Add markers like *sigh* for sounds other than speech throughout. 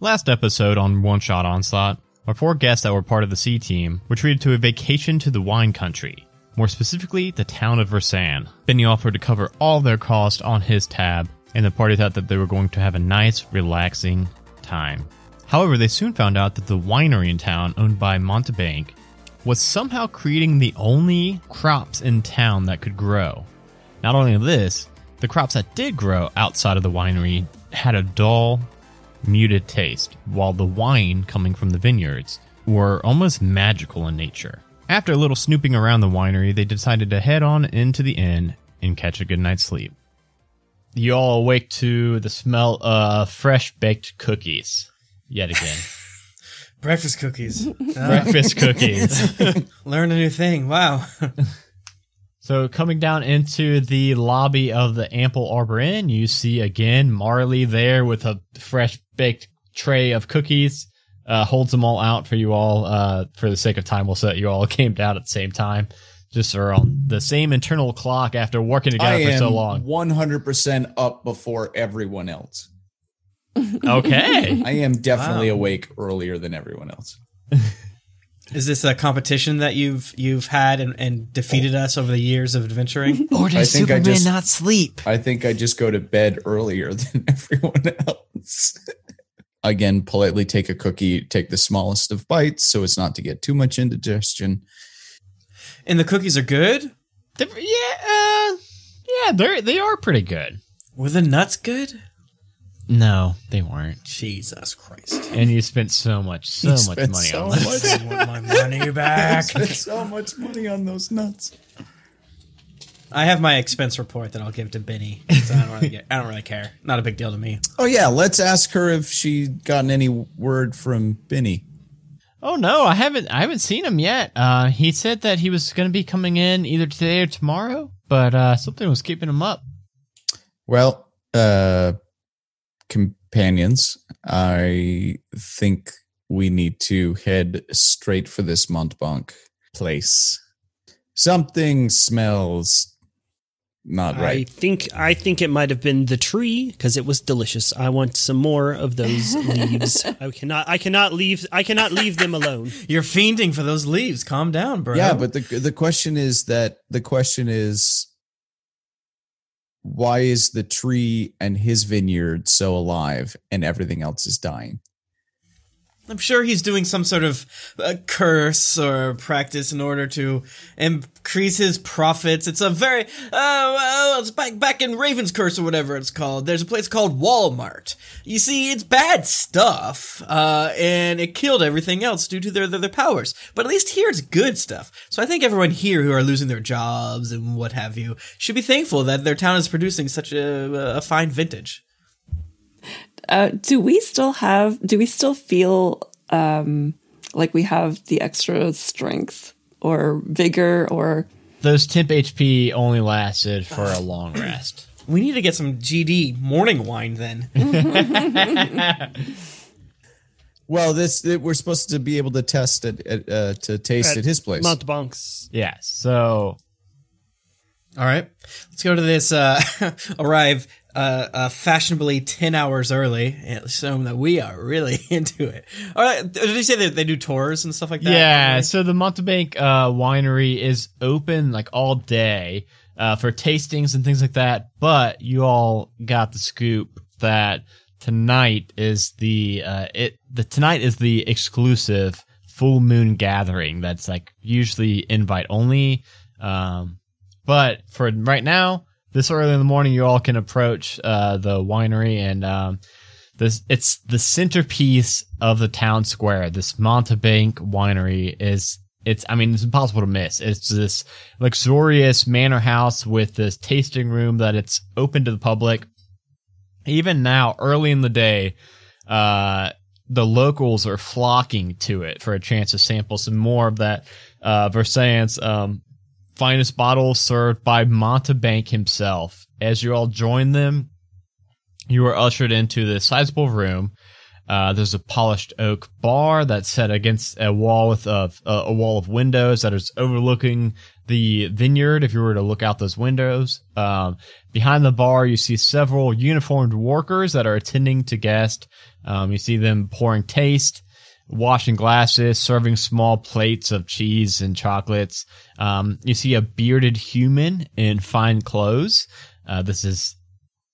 Last episode on One Shot Onslaught, our four guests that were part of the C team were treated to a vacation to the wine country, more specifically the town of Versan. Benny offered to cover all their costs on his tab, and the party thought that they were going to have a nice, relaxing time. However, they soon found out that the winery in town, owned by Montebank, was somehow creating the only crops in town that could grow. Not only this, the crops that did grow outside of the winery had a dull, muted taste, while the wine coming from the vineyards were almost magical in nature. After a little snooping around the winery, they decided to head on into the inn and catch a good night's sleep. You all awake to the smell of fresh baked cookies yet again. *laughs* Breakfast cookies. Breakfast *laughs* cookies. *laughs* learn a new thing. Wow. So coming down into the lobby of the Ample Arbor Inn, you see again Marley there with a fresh baked tray of cookies. Uh, holds them all out for you all. Uh, for the sake of time, we'll set you all *laughs* came down at the same time. Just are on the same internal clock after working together I for so long. 100% up before everyone else. Okay. *laughs* I am definitely Wow. awake earlier than everyone else. *laughs* Is this a competition that you've you've had and, and defeated us over the years of adventuring? *laughs* Or I does think I Superman just- not sleep? I think I just go to bed earlier *laughs* than everyone else. Again, politely take a cookie, take the smallest of bites so as not to get too much indigestion. and the cookies are good? They're- yeah, uh, yeah, they're they are pretty good. Were the nuts good? No, they weren't. Jesus Christ. And you spent so much, so You much spent money so on them. much. *laughs* I want my money I back. *laughs* spent so much money on those nuts. I have my expense report that I'll give to Benny. I don't really get, I don't really care. Not a big deal to me. Oh yeah, let's ask her if she gotten any word from Benny. Oh no, I haven't. I haven't seen him yet. Uh, he said that he was going to be coming in either today or tomorrow, but uh, something was keeping him up. Well, uh companions, I think we need to head straight for this Montebank place. Something smells not right. I think I think it might have been the tree because it was delicious. I want some more of those *laughs* leaves. I cannot I cannot leave I cannot leave them alone. *laughs* You're fiending for those leaves. Calm down, bro. Yeah, but the the question is that the question is why is the tree and his vineyard so alive and everything else is dying? I'm sure he's doing some sort of uh, curse or practice in order to increase his profits. It's a very, uh, well, it's back, back in Raven's Curse or whatever it's called. There's a place called Walmart. You see, it's bad stuff, uh, and it killed everything else due to their, their, their powers. But at least here it's good stuff. So I think everyone here who are losing their jobs and what have you should be thankful that their town is producing such a, a fine vintage. Uh, do we still have? Do we still feel um, like we have the extra strength or vigor or? Those temp HP only lasted for a long rest. *clears throat* We need to get some GD morning wine then. *laughs* Well, this it, we're supposed to be able to test it at, uh, to taste at, his place. Montebanks. Yeah. So All right, let's go to this. Uh, *laughs* arrive uh, uh, fashionably ten hours early and assume that we are really *laughs* into it. All right, did you say that they do tours and stuff like that? yeah, so the Montebank uh, winery is open like all day uh, for tastings and things like that. But you all got the scoop that tonight is the uh, it the tonight is the exclusive full moon gathering that's like usually invite only. Um, but for right now, this early in the morning, you all can approach uh, the winery and um, this it's the centerpiece of the town square. This Montebank winery is it's I mean it's impossible to miss. It's this luxurious manor house with this tasting room that it's open to the public. Even now, early in the day, uh, the locals are flocking to it for a chance to sample some more of that uh, Versailles um, finest bottle served by Montebank himself. As you all join them, you are ushered into this sizable room Uh, there's a polished oak bar that's set against a wall with a, a, wall of windows that is overlooking the vineyard. If you were to look out those windows, um, behind the bar, you see several uniformed workers that are attending to guests. Um, you see them pouring taste, washing glasses, serving small plates of cheese and chocolates. Um, you see a bearded human in fine clothes. Uh, this is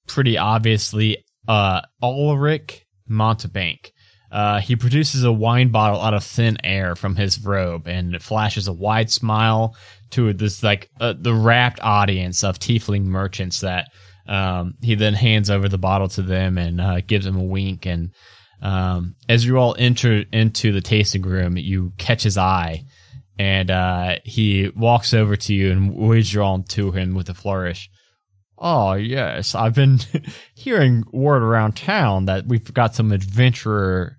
pretty obviously uh, Ulrich Montebank. Uh, he produces a wine bottle out of thin air from his robe and flashes a wide smile to this like uh, the rapt audience of tiefling merchants that um, he then hands over the bottle to them and uh, gives them a wink and um, as you all enter into the tasting room you catch his eye and uh, he walks over to you and waves you on to him with a flourish Oh, yes. I've been *laughs* hearing word around town that we've got some adventurers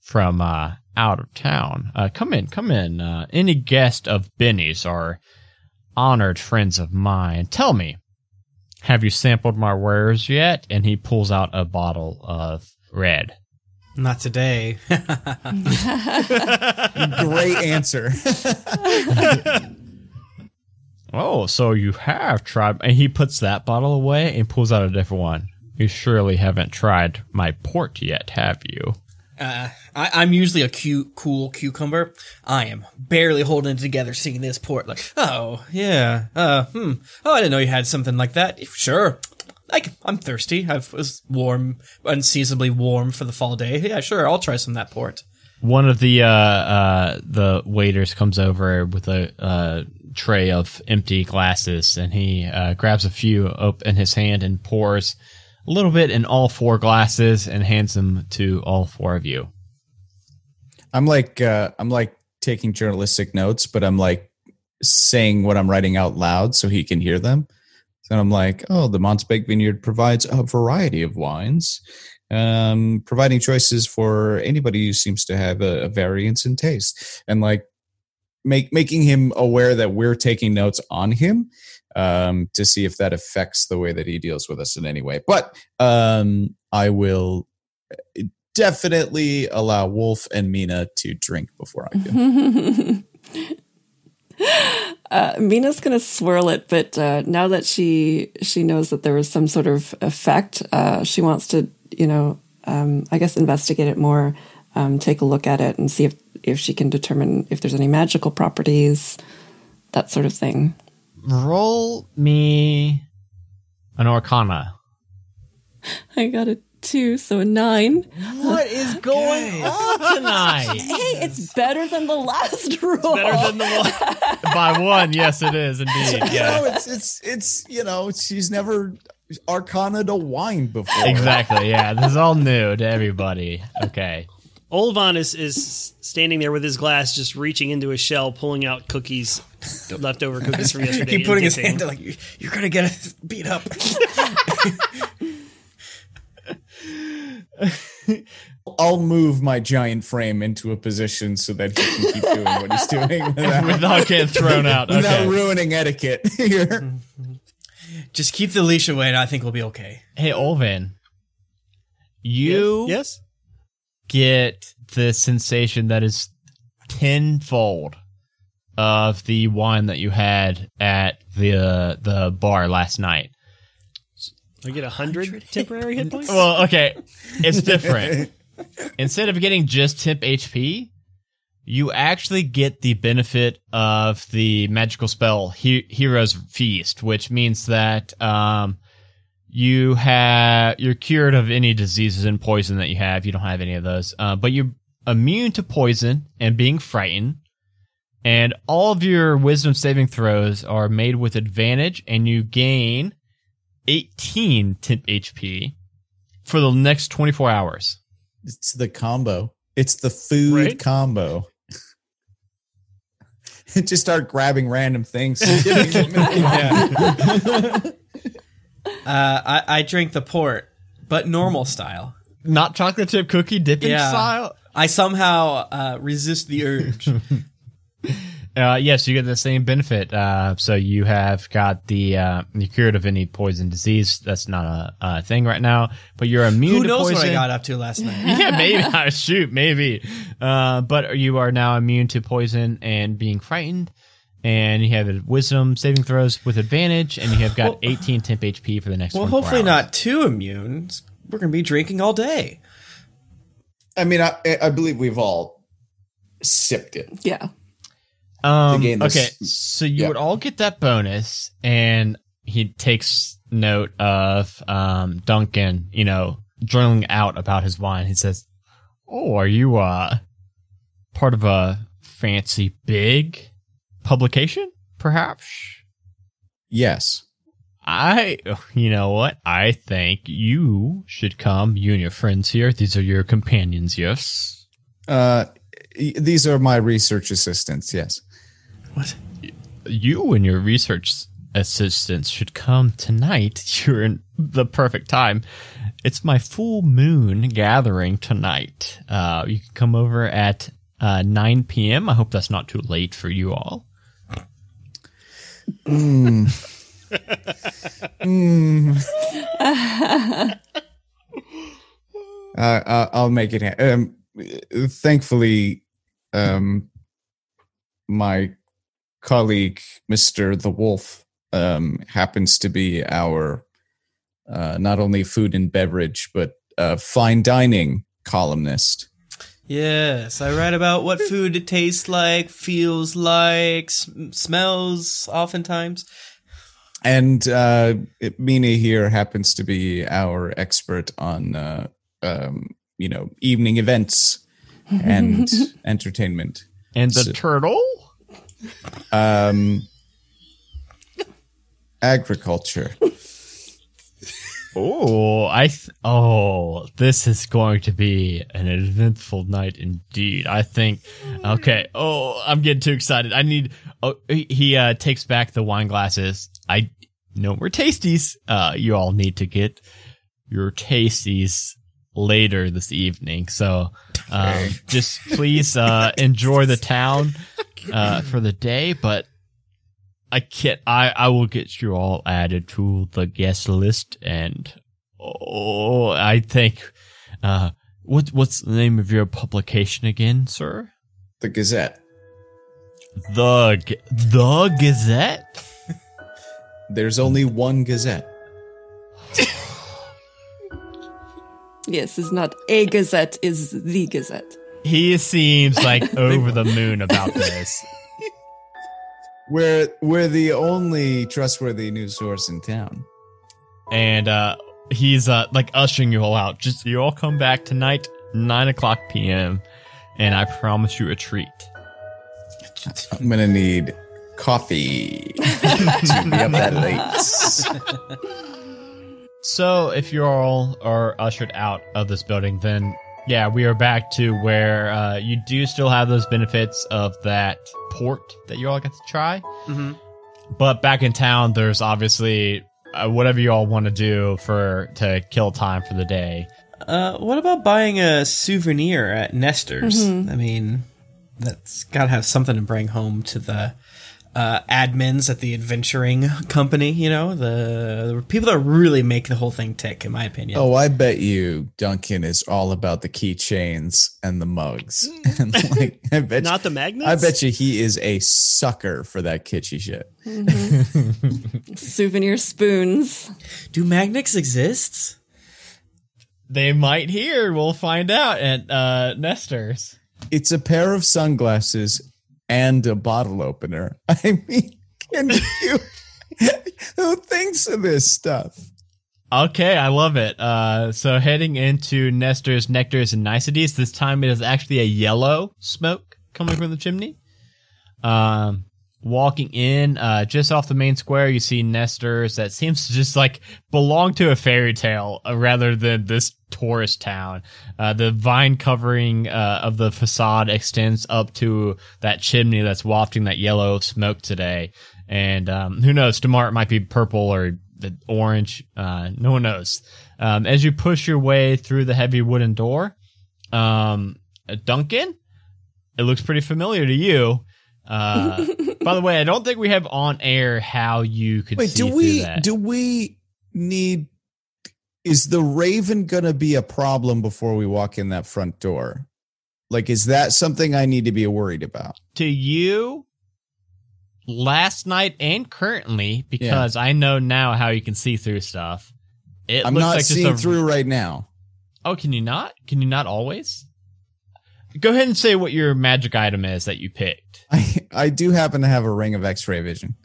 from uh, out of town. Uh, come in, come in. Uh, any guest of Benny's are honored friends of mine. Tell me, have you sampled my wares yet? And he pulls out a bottle of red. Not today. *laughs* Great answer. *laughs* Oh, so you have tried. And he puts that bottle away and pulls out a different one. You surely haven't tried my port yet, have you? Uh, I, I'm usually a cute, cool cucumber. I am barely holding it together seeing this port. Like, oh, yeah, uh, hmm. Oh, I didn't know you had something like that. Sure. Like, I'm thirsty. I was warm, unseasonably warm for the fall day. Yeah, sure, I'll try some of that port. One of the uh, uh, the waiters comes over with a uh, tray of empty glasses, and he uh, grabs a few up in his hand and pours a little bit in all four glasses and hands them to all four of you. I'm like uh, I'm like taking journalistic notes, but I'm like saying what I'm writing out loud so he can hear them. So I'm like, oh, the Montebank Vineyard provides a variety of wines, um, providing choices for anybody who seems to have a, a variance in taste, and like make making him aware that we're taking notes on him um, to see if that affects the way that he deals with us in any way. But um, I will uh, definitely allow Wolf and Mina to drink before I do. *laughs* uh, Mina's gonna swirl it, but uh, now that she she knows that there was some sort of effect, uh, she wants to, you know, um, I guess investigate it more, um, take a look at it, and see if if she can determine if there's any magical properties, that sort of thing. Roll me an Arcana. I got a two, so a nine. What is going on *laughs* tonight? Hey, it's better than the last *laughs* roll. Better than the one. *laughs* By one, yes, it is indeed. you know, it's it's it's you know, she's never arcana to wine before. Exactly. Yeah. This is all new to everybody. Okay. Olvan is, is standing there with his glass, just reaching into his shell, pulling out cookies, leftover cookies from yesterday. Keep and putting his hand them. like, "You- you're gonna get us beat up. *laughs* I'll move my giant frame into a position so that he can keep doing what he's doing *laughs* without, Without getting thrown out. *laughs* without Okay. ruining etiquette here. Just keep the leash away, and I think we'll be okay. Hey, Olvan. You Yes? get the sensation that is tenfold of the wine that you had at the uh, the bar last night. I get a hundred temporary hit points. Well, okay, it's different. *laughs* Instead of getting just temp HP, you actually get the benefit of the magical spell he- Hero's Feast, which means that um, you have you're cured of any diseases and poison that you have. You don't have any of those, uh, but you're immune to poison and being frightened. And all of your wisdom saving throws are made with advantage, and you gain 18 temp HP for the next 24 hours. It's the combo. It's the food Right? combo. *laughs* Just start grabbing random things. and giving them- Uh, I, I drink the port, but normal style. Not chocolate chip cookie dipping Yeah. style. I somehow uh, resist the urge. *laughs* Uh, yes, you get the same benefit. Uh, so you have got the uh, you're cured of any poison disease. That's not a, a thing right now, but you're immune Who to knows poison. what I got up to last night? *laughs* yeah, maybe. *laughs* Ah, Shoot, maybe. Uh, but you are now immune to poison and being frightened. And you have wisdom saving throws with advantage, and you have got 18 temp HP for the next. Well, hopefully hours. not too immune. We're gonna be drinking all day. I mean, I, I believe we've all sipped it. Yeah. Um, okay, so you yeah. would all get that bonus, and he takes note of um, Duncan, you know, journaling out about his wine. He says, "Oh, are you uh part of a fancy big publication, perhaps?" Yes. I, you know what? I think you should come. You and your friends here. These are your companions, yes. Uh, these are my research assistants. Yes. What? you and your research assistants should come tonight. *laughs* You're in the perfect time. It's my full moon gathering tonight. Uh, you can come over at uh, 9 p.m. I hope that's not too late for you all. *laughs* Uh, uh, I'll make it. Ha- um, thankfully, um, my colleague, Mister the Wolf, um, happens to be our uh, not only food and beverage but uh, fine dining columnist. Yes, I write about what food it tastes like, feels like, sm- smells. Oftentimes, And uh, Mina here happens to be our expert on, uh, um, you know, evening events *laughs* and entertainment. And the So- turtle? Um, agriculture. Oh, I th- oh, this is going to be an eventful night indeed. I think. Okay. Oh, I'm getting too excited. I need. Oh, he, he uh, takes back the wine glasses. I no more tasties. Uh, you all need to get your tasties later this evening. So, um, just please uh, enjoy the town *laughs* uh, *clears throat* for the day, but. I can't. I I will get you all added to the guest list, and oh, I think. Uh, what what's the name of your publication again, sir? The Gazette. The the Gazette. *laughs* There's only one Gazette. Yes, it's not a gazette, is the gazette. He seems like *laughs* over the moon about this. *laughs* We're we're the only trustworthy news source in town. and uh he's uh like ushering you all out just you all come back tonight 9 o'clock p.m and i promise you a treat I'm gonna need coffee to be up that late. *laughs* so if you all are ushered out of this building then yeah we are back to where uh you do still have those benefits of that port that you all get to try Mhm. but back in town there's obviously uh, whatever you all want to do for to kill time for the day uh, what about buying a souvenir at Nestor's? I mean, that's got to have something to bring home to the uh, admins at the adventuring company. You know, the, the people that really make the whole thing tick, in my opinion. Oh, I bet you Duncan is all about the keychains and the mugs. *laughs* and like *laughs* I bet Not you, the magnets. I bet you he is a sucker for that kitschy shit. *laughs* Souvenir spoons. Do magnets exist? they might here we'll find out at uh nestor's It's a pair of sunglasses and a bottle opener. *laughs* I mean, can you *laughs* who thinks of this stuff? Okay, I love it. Uh, so heading into Nestor's Nectars and Niceties, this time it is actually a yellow smoke coming from the chimney. Um, walking in, uh, just off the main square, you see Nestor's that seems to just like belong to a fairy tale uh, rather than this tourist town. Uh, the vine covering, uh, of the facade extends up to that chimney that's wafting that yellow smoke today. And, um, who knows, tomorrow it might be purple or the orange. Uh, no one knows. Um, as you push your way through the heavy wooden door, um, Duncan, it looks pretty familiar to you. Uh, by the way, I don't think we have on air how you could Wait, see do through we that. do we need is the raven gonna be a problem before we walk in that front door? Like, is that something I need to be worried about? to you last night and currently because I know now how you can see through stuff. It I'm looks not like seeing a, through right now. Oh, can you not? Can you not always? Go ahead and say what your magic item is that you picked. *laughs* I I do happen to have a ring of X-ray vision,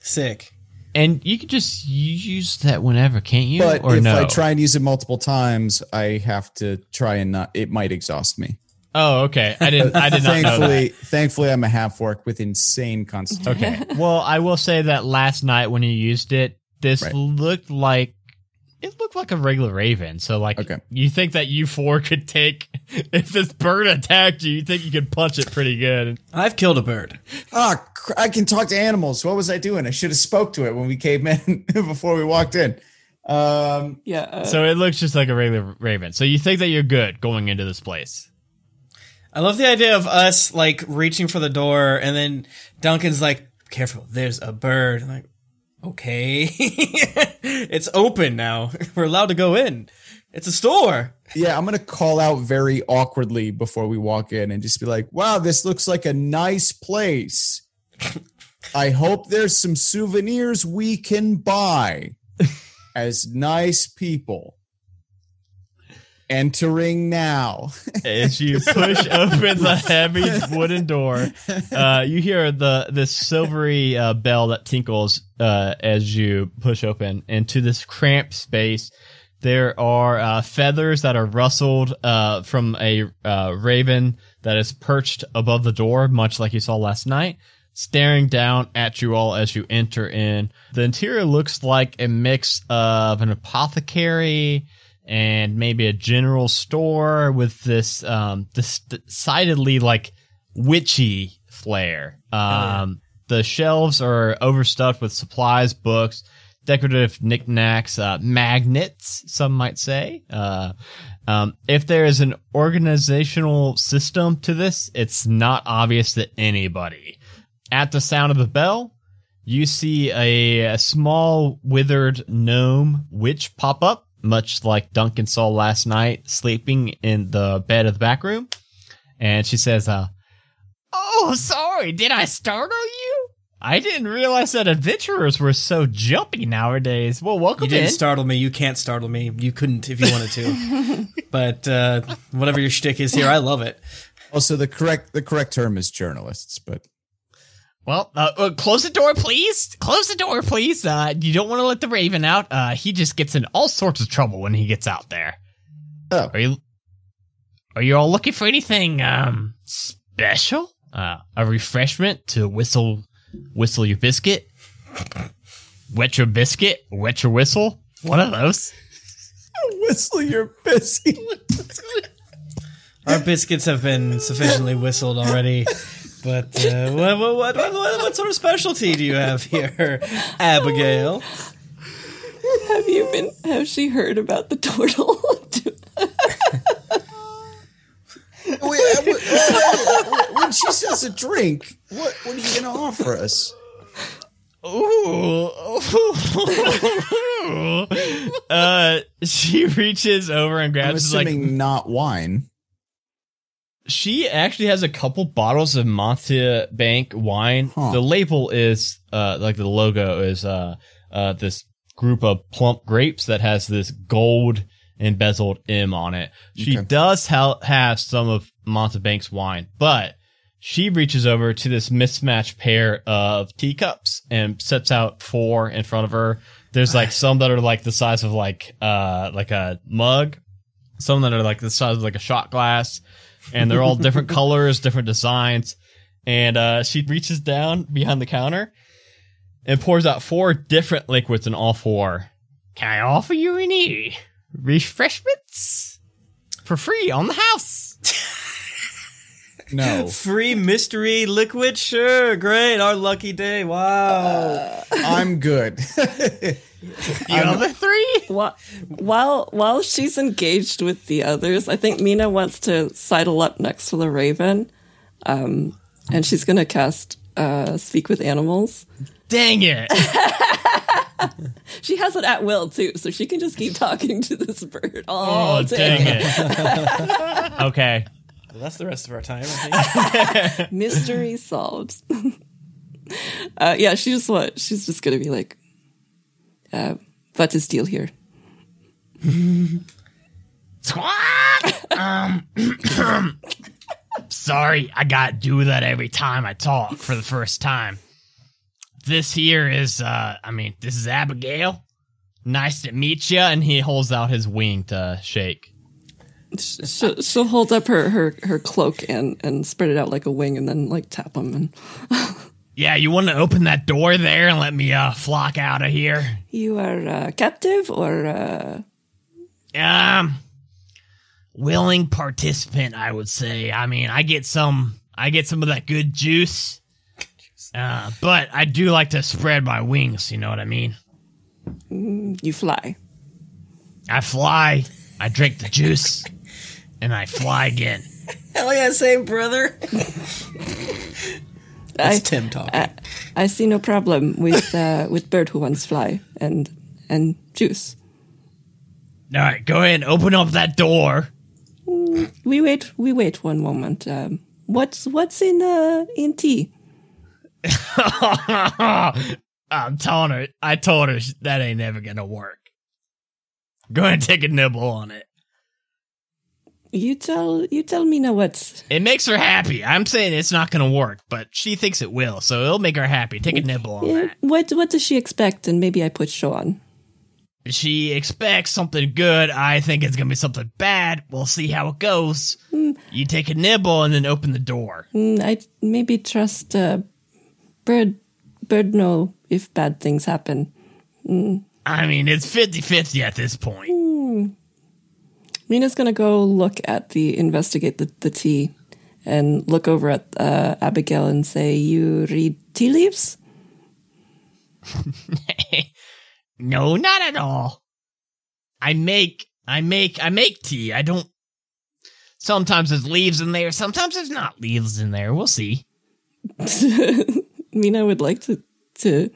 Sick. And you can just use that whenever, can't you? but or if no? I try and use it multiple times, I have to try and not. It might exhaust me. oh, okay. I didn't. I did not know that. thankfully, thankfully, I'm a half orc with insane constitution. Okay. Well, I will say that last night when you used it, this Right. looked like it looked like a regular raven. So, like, Okay. you think that you four could take *laughs* if this bird attacked you? You think you could punch it pretty good? I've killed a bird. Ah, cr- I can talk to animals. What was I doing? I should have spoke to it when we came in *laughs* before we walked in. Um, Yeah. Uh, So it looks just like a regular raven. So you think that you're good going into this place? I love the idea of us like reaching for the door and then Duncan's like, careful, there's a bird. I'm like, okay. *laughs* it's open now. *laughs* We're allowed to go in. It's a store. yeah, I'm gonna call out very awkwardly before we walk in and just be like, "Wow, this looks like a nice place. *laughs* I hope there's some souvenirs we can buy as nice people." Entering now. As you push *laughs* open the heavy wooden door, uh, you hear the this silvery uh, bell that tinkles uh, as you push open into this cramped space. There are uh, feathers that are rustled uh, from a uh, raven that is perched above the door, much like you saw last night, staring down at you all as you enter in. The interior looks like a mix of an apothecary and maybe a general store with this um, decidedly like witchy flair. Um, The shelves are overstuffed with supplies, books, decorative knickknacks, uh, magnets, some might say. Uh, um, if there is an organizational system to this, it's not obvious to anybody. At the sound of the bell, you see a, a small withered gnome witch pop up, much like Duncan saw last night, sleeping in the bed of the back room. And she says, uh, Oh, sorry, did I startle you? I didn't realize that adventurers were so jumpy nowadays. Well, welcome You didn't in. startle me. You can't startle me. You couldn't if you wanted to. *laughs* but uh, whatever your shtick is here, I love it. Also, the correct the correct term is journalists, but Well, uh, uh, close the door, please. Close the door, please. Uh, you don't want to let the raven out. Uh, he just gets in all sorts of trouble when he gets out there. Oh. Are you? Are you all looking for anything um special? Uh, a refreshment to whistle, whistle your biscuit. Wet your biscuit. Wet your whistle. One of those. *laughs* whistle your biscuit. Our biscuits have been sufficiently whistled already. *laughs* But uh, what, what, what, what, what sort of specialty do you have here, Abigail? have you been? Has she heard about the turtle? *laughs* Wait, wait, wait, wait, when she says a drink, what what are you gonna offer us? Ooh. *laughs* uh, she reaches over and grabs. I'm grabs like assuming not wine. She actually has a couple bottles of Montebank wine. Huh. The label is uh like the logo is uh uh this group of plump grapes that has this gold embezzled M on it. She Okay. does ha- have some of Montebank's wine, but she reaches over to this mismatched pair of teacups and sets out four in front of her. There's like *sighs* some that are like the size of like uh like a mug, some that are like the size of like a shot glass, and they're all different *laughs* colors, different designs. And uh, she reaches down behind the counter and pours out four different liquids in all four. Can I offer you any refreshments for free on the house? No, *laughs* Free mystery liquid? Sure, great. Our lucky day. Wow. I'm good. *laughs* You other three? Wha- while while she's engaged with the others, I think Mina wants to sidle up next to the raven, um, and she's going to cast uh, speak with animals. Dang it! *laughs* She has it at will too, so she can just keep talking to this bird all Oh, day. dang it. *laughs* okay. Well, that's the rest of our time. I think. *laughs* Mystery solved. uh, yeah, she just what? She's just gonna be like, uh, "What is deal here?" Um, *coughs* sorry, I gotta do that every time I talk for the first time. This here is, uh, I mean, this is Abigail. Nice to meet you. And he holds out his wing to shake. She'll, she'll hold up her, her, her cloak and, and spread it out like a wing, and then like tap him. And *laughs* Yeah, you want to open that door there and let me, uh, flock out of here? you are uh, captive, or uh, Um, willing participant, I would say. I mean, I get some, I get some of that good juice. Uh, but I do like to spread my wings. You know what I mean? you fly. I fly, I drink the juice, and I fly again. *laughs* Hell yeah, same brother. *laughs* That's I, Tim talking. I see no problem with uh, with bird who wants fly and and juice. All right, go ahead and open up that door. We wait. We wait one moment. Um, what's what's in uh, in tea? *laughs* I'm telling her, I told her that ain't never gonna work. Go ahead and take a nibble on it. You tell you tell me now what's It makes her happy. I'm saying it's not gonna work, but she thinks it will, so it'll make her happy. Take a nibble on yeah, that. what what does she expect? And maybe I put show on. She expects something good. I think it's gonna be something bad. We'll see how it goes. You take a nibble and then open the door. Mm, I maybe trust uh, bird bird know if bad things happen. I mean, it's 50 50 at this point. Mina's gonna go look at the investigate the, the tea and look over at uh, Abigail and say, "You read tea leaves?" *laughs* no, not at all. I make, I make, I make tea. I don't. Sometimes there's leaves in there. Sometimes there's not leaves in there. We'll see. *laughs* Mina would like to to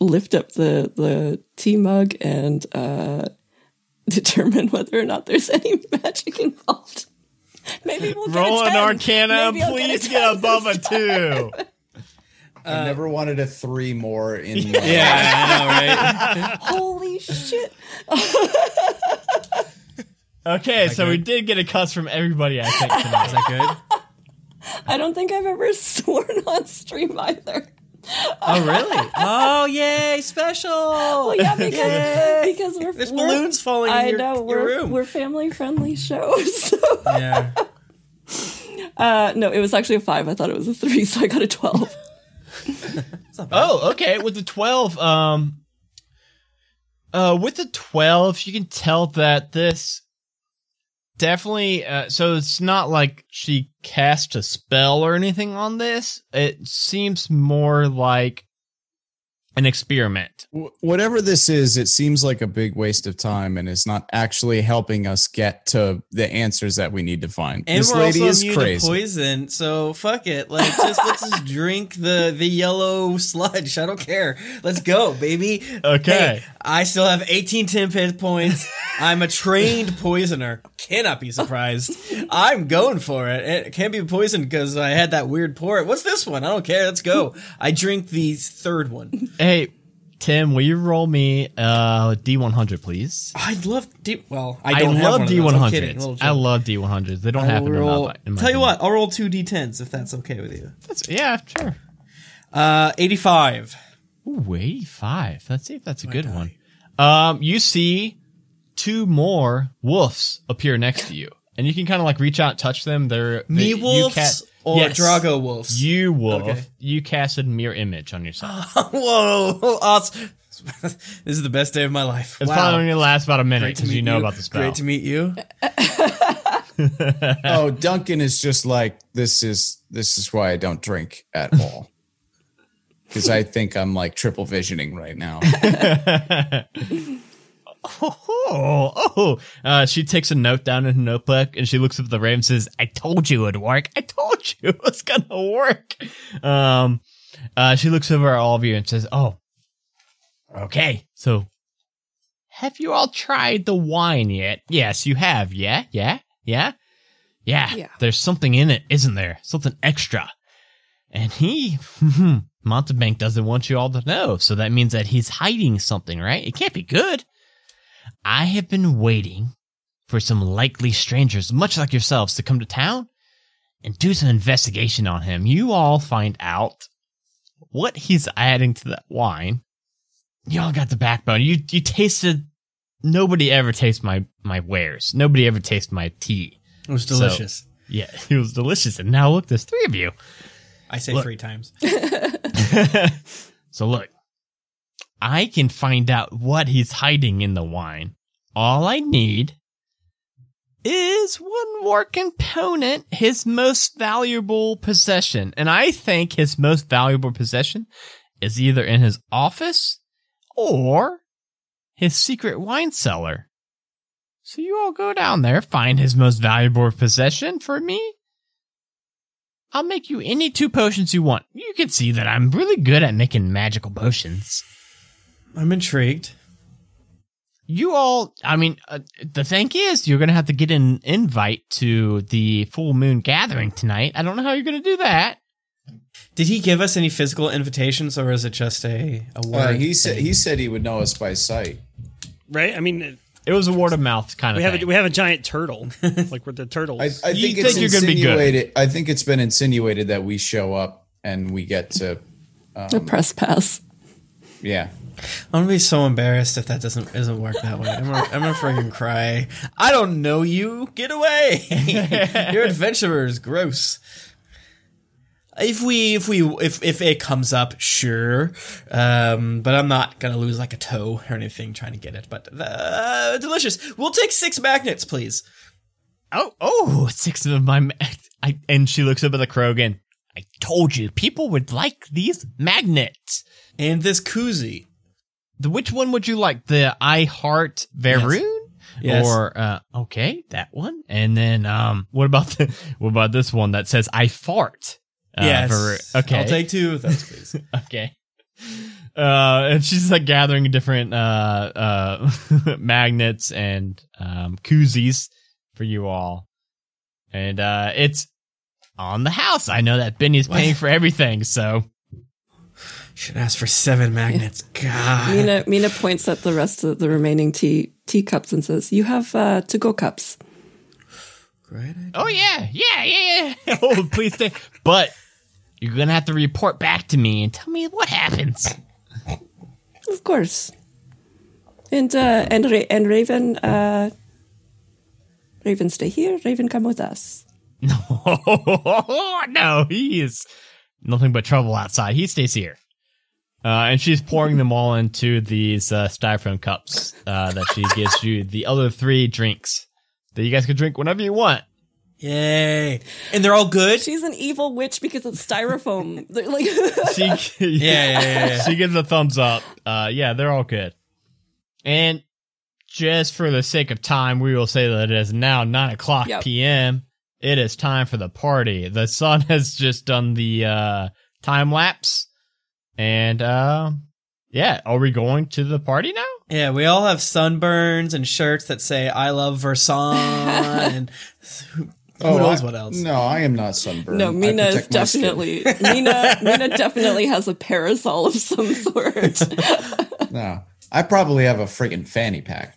lift up the the tea mug and uh, *laughs* determine whether or not there's any *laughs* magic involved. Maybe we'll get Roll a an Arcana. Maybe I'll Please a get 10 above a this two. I never wanted a three more in. My yeah, I know, right? *laughs* Holy shit! Okay, so we did get a cuss from everybody. I think tonight. Is that good? I don't think I've ever sworn on stream either. Oh, really? Oh, yay! Special. Well, yeah, because because we're There's we're- balloons falling in I your, know we're room. we're family friendly shows. *laughs* So. yeah. Uh, no, it was actually a five. I thought it was a three, so I got a twelve. *laughs* *laughs* Oh, okay. With the twelve, um, uh, with the twelve, you can tell that this definitely. Uh, so it's not like she cast a spell or anything on this. It seems more like an experiment. Whatever this is, it seems like a big waste of time and it's not actually helping us get to the answers that we need to find. And this we're lady also is immune crazy. to poison, so fuck it. Like, just let's just *laughs* drink the the yellow sludge. I don't care. Let's go, baby. Okay. Hey, I still have 18 temp hit points. I'm a trained poisoner. Cannot be surprised. I'm going for it. It can't be poisoned because I had that weird port. What's this one? I don't care. Let's go. I drink the third one. *laughs* Hey, Tim, will you roll me uh D one hundred, please? I'd love D. Well, I I, don't have love D those. one I'm kidding. hundreds. Little I joke. love D one hundreds. They don't I happen roll. enough. in my Tell you what, I'll roll two d10s if that's okay with you. That's, yeah, sure. Uh, 85. Ooh, 85. Let's see if that's a good one. Um, you see two more wolves appear next to you, and you can kind of like reach out, and touch them. They're Me you wolves or Yes. Drago wolves? You wolf. Okay. You casted mirror image on yourself. *laughs* Whoa, awesome. this is the best day of my life. It's wow. probably only gonna last about a minute to because you meet know about the spell. Great to meet you. *laughs* oh, Duncan is just like this is this is why I don't drink at *laughs* all. Because I think I'm like triple visioning right now. Oh, oh. Uh, she takes a note down in her notebook and she looks up at the raven and says, I told you it would work. I told *laughs* you it was going to work. Um, Uh, she looks over at all of you and says, "Oh, okay. So, have you all tried the wine yet? Yes, you have. Yeah, yeah, yeah, yeah. Yeah. There's something in it, isn't there? Something extra." And he, Montebank doesn't want you all to know, so that means that he's hiding something, right? It can't be good. I have been waiting for some likely strangers, much like yourselves, to come to town and do some investigation on him. You all find out what he's adding to that wine. You all got the backbone. You you tasted. Nobody ever tastes my my wares. Nobody ever tastes my tea. It was delicious. Yeah, *laughs* it was delicious. And now look, there's three of you. I say Look. three times. *laughs* *laughs* so look, I can find out what he's hiding in the wine. All I need is one more component, his most valuable possession. And I think his most valuable possession is either in his office or his secret wine cellar. So you all go down there, find his most valuable possession for me, I'll make you any two potions you want. You can see that I'm really good at making magical potions. I'm intrigued. You all, I mean, uh, the thing is, you're going to have to get an invite to the full moon gathering tonight. I don't know how you're going to do that. Did he give us any physical invitations, or is it just a a Uh, word? he said he said he would know us by sight. Right? I mean, It was a word of mouth kind of we have thing. a, we have a giant turtle, *laughs* like we're the turtles. I, I You think it's think you're gonna be good. I think it's been insinuated that we show up and we get to, a press pass. yeah. I'm gonna be so embarrassed if that doesn't doesn't work that way. I'm gonna, I'm gonna freaking cry. I don't know you. Get away. *laughs* Your adventurer is gross. If we if we if if it comes up, sure, um, but I'm not gonna lose like a toe or anything trying to get it. But uh, delicious. We'll take six magnets, please. oh, oh, six of my. Ma- I, and she looks up at the crow again. I told you, people would like these magnets. And this koozie. The which one would you like? The I Heart Varoon? Yes. Or uh okay, that one. And then um what about the *laughs* what about this one that says I fart? Uh, yes. Varoon. Okay. I'll take two of those, please. *laughs* okay. Uh and she's like gathering different uh uh *laughs* magnets and um koozies for you all. And uh it's on the house. I know that Benny's paying for everything, so Should ask for seven magnets. *laughs* God. Mina Mina points at the rest of the remaining tea teacups and says, "You have uh, to go cups." Great idea. Oh yeah, yeah, yeah, yeah. *laughs* oh, please stay. But you're gonna have to report back to me and tell me what happens. Of course. And uh, and Ra- and Raven, uh, Raven, stay here. Raven, come with us. No, *laughs* no, he is nothing but trouble outside. He stays here. Uh, and she's pouring them all into these uh, styrofoam cups uh, that she gives you the other three drinks that you guys can drink whenever you want. Yay. And they're all good? She's an evil witch because it's styrofoam. *laughs* They're like *laughs* She, Yeah, yeah, yeah, yeah. *laughs* she gives a thumbs up. Uh, yeah, they're all good. And just for the sake of time, we will say that it is now 9 o'clock Yep. p.m. It is time for the party. The sun has just done the uh, time lapse. And uh, yeah, are we going to the party now? Yeah, we all have sunburns and shirts that say "I love Versailles" *laughs* and who, who knows I- what else. No, I am not sunburned. no, I Mina is protect my skin. definitely Mina. *laughs* Mina definitely has a parasol of some sort. No, I probably have a freaking fanny pack.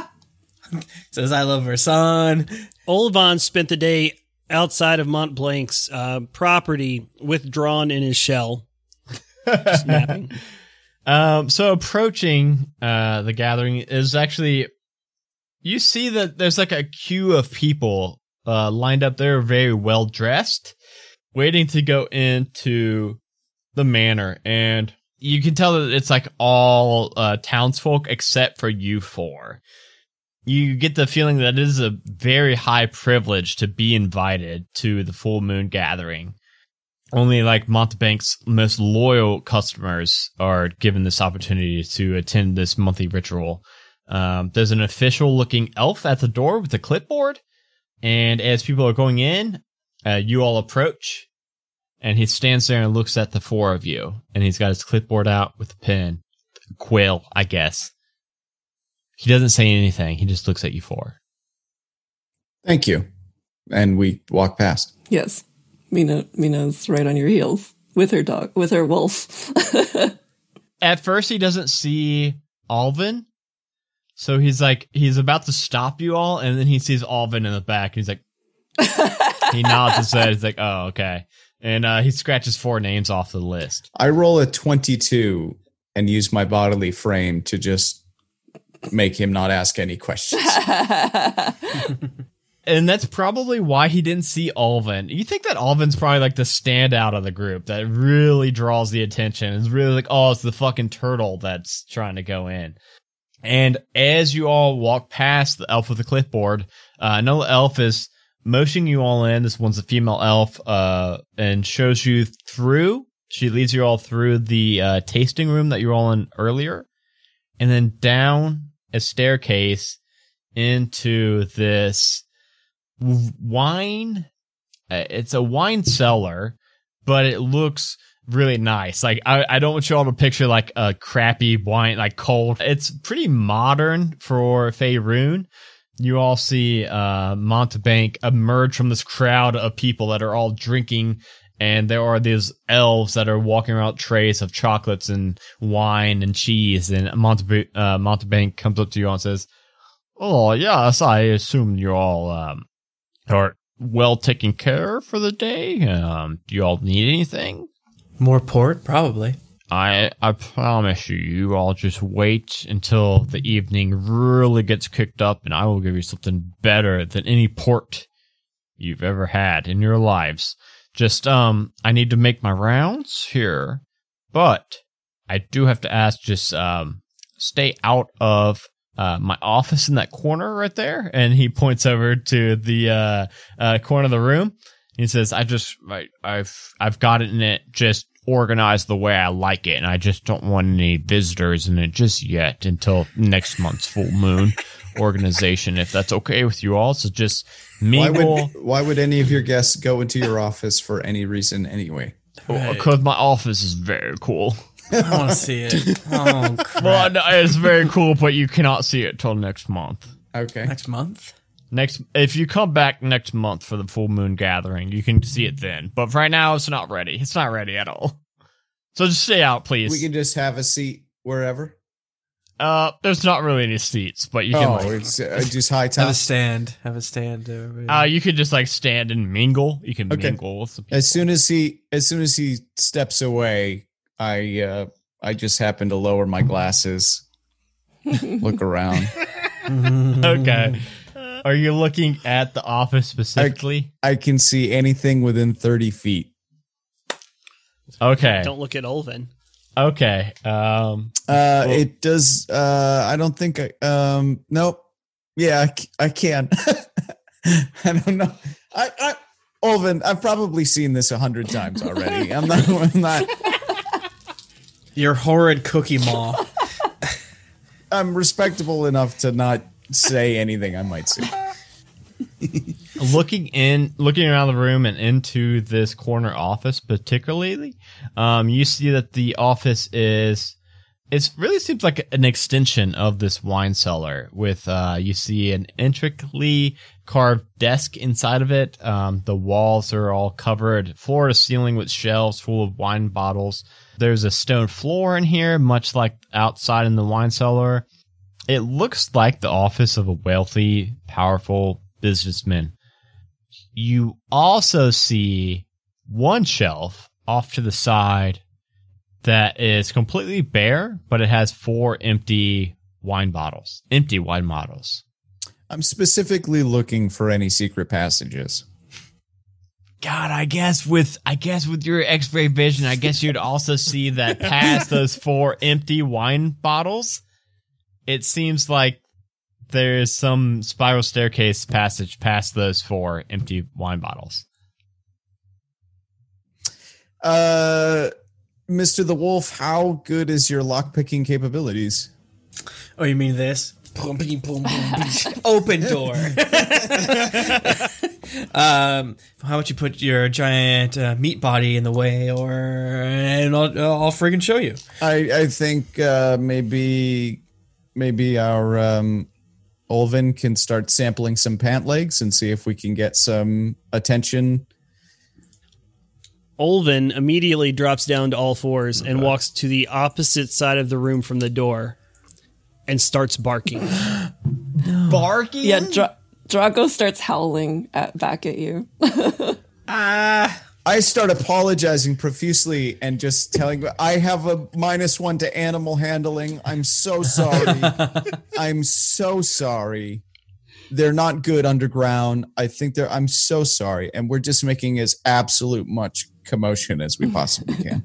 *laughs* says "I love Versailles." Olvan spent the day outside of Mont Blanc's uh, property, withdrawn in his shell, Um, so approaching uh, the gathering is actually, you see that there's like a queue of people uh, lined up. They're very well dressed, waiting to go into the manor, and you can tell that it's like all uh, townsfolk except for you four. You get the feeling that it is a very high privilege to be invited to the full moon gathering only like Montebank's most loyal customers are given this opportunity to attend this monthly ritual. Um, there's an official looking elf at the door with a clipboard. And as people are going in, uh, you all approach and he stands there and looks at the four of you, and he's got his clipboard out with a pen, quill, I guess. He doesn't say anything. He just looks at you four. Thank you. And we walk past. Yes. Mina Mina's right on your heels with her dog with her wolf. *laughs* At first, he doesn't see Alvin, so he's like he's about to stop you all, and then he sees Alvin in the back, and he's like, *laughs* he nods his head. He's like, "Oh, okay," and uh, he scratches four names off the list. I roll a 22 and use my bodily frame to just make him not ask any questions. *laughs* And that's probably why he didn't see Olvan. You think that Olvan's probably like the standout of the group that really draws the attention. It's really like, oh, it's the fucking turtle that's trying to go in. And as you all walk past the elf with the clipboard, uh, another elf is motioning you all in. This one's a female elf, uh, and shows you through. She leads you all through the uh, tasting room that you were all in earlier, and then down a staircase into this wine. uh, It's a wine cellar, but it looks really nice. Like I, I don't want you all to picture like a crappy wine, like cold. It's pretty modern for Faerun. You all see uh, Montebank emerge from this crowd of people that are all drinking, and there are these elves that are walking around trays of chocolates and wine and cheese. And Monte, uh, Montebank comes up to you and says, "Oh yes, I assume you're all um, are well taken care for the day. Um, do you all need anything?" More port, probably. I I promise you, you all just wait until the evening really gets kicked up, and I will give you something better than any port you've ever had in your lives. Just um, I need to make my rounds here, but I do have to ask, just um, stay out of uh, my office in that corner right there. And he points over to the uh, uh, corner of the room. He says, "I just, I, I've, I've got it in it just organized the way I like it, and I just don't want any visitors in it just yet until next month's full moon *laughs* organization. If that's okay with you all, so just Why mingle would why would any of your guests go into your office for any reason anyway? because my office is very cool. I want to see it. *laughs* Oh, crap. Well, no, it's very cool, but you cannot see it till next month. Okay. Next month? Next, if you come back next month for the full moon gathering, you can see it then. But right now, it's not ready. It's not ready at all. So just stay out, please. We can just have a seat wherever. uh, there's not really any seats, but you can Oh, like, it's uh, just high Have a stand. Have a stand. Uh, uh, you could just like stand and mingle. You can Okay. mingle with the people. As soon as he as soon as he steps away, I uh I just happen to lower my glasses, look *laughs* around. okay. Are you looking at the office specifically? I can see anything within thirty feet. Okay. Don't look at Olvan. Okay. Um. Uh, it does. Uh, I don't think I. Um, nope. Yeah, I can. *laughs* I don't know. I, I, Olvan, I've probably seen this a hundred times already. I'm not. I'm not. Your horrid cookie maw. *laughs* I'm respectable enough to not say anything I might see. looking in looking around the room and into this corner office particularly um you see that the office is it really seems like an extension of this wine cellar with uh you see an intricately carved desk inside of it um the walls are all covered floor to ceiling with shelves full of wine bottles there's a stone floor in here much like outside in the wine cellar it looks like the office of a wealthy powerful businessman you also see one shelf off to the side that is completely bare, but it has four empty wine bottles. Empty wine bottles. I'm specifically looking for any secret passages. God, I guess with I guess with your X-ray vision, I guess you'd also see that past *laughs* those four empty wine bottles, it seems like there's some spiral staircase passage past those four empty wine bottles. Uh, Mr. the Wolf, how good is your lockpicking capabilities? Oh, you mean this? Boom, boom, boom, boom, *laughs* Open door. *laughs* um, how about you put your giant uh, meat body in the way, or and I'll, I'll friggin' show you. I I think uh, maybe maybe our um, Olvan can start sampling some pant legs and see if we can get some attention. Olvan immediately drops down to all fours and walks to the opposite side of the room from the door and starts barking. *gasps* Barking? Yeah, Dra- Drago starts howling at, back at you. *laughs* Ah! I start apologizing profusely and just telling I have a minus one to animal handling. I'm so sorry. *laughs* I'm so sorry. They're not good underground. I think they're I'm so sorry. And we're just making as absolute much commotion as we possibly can.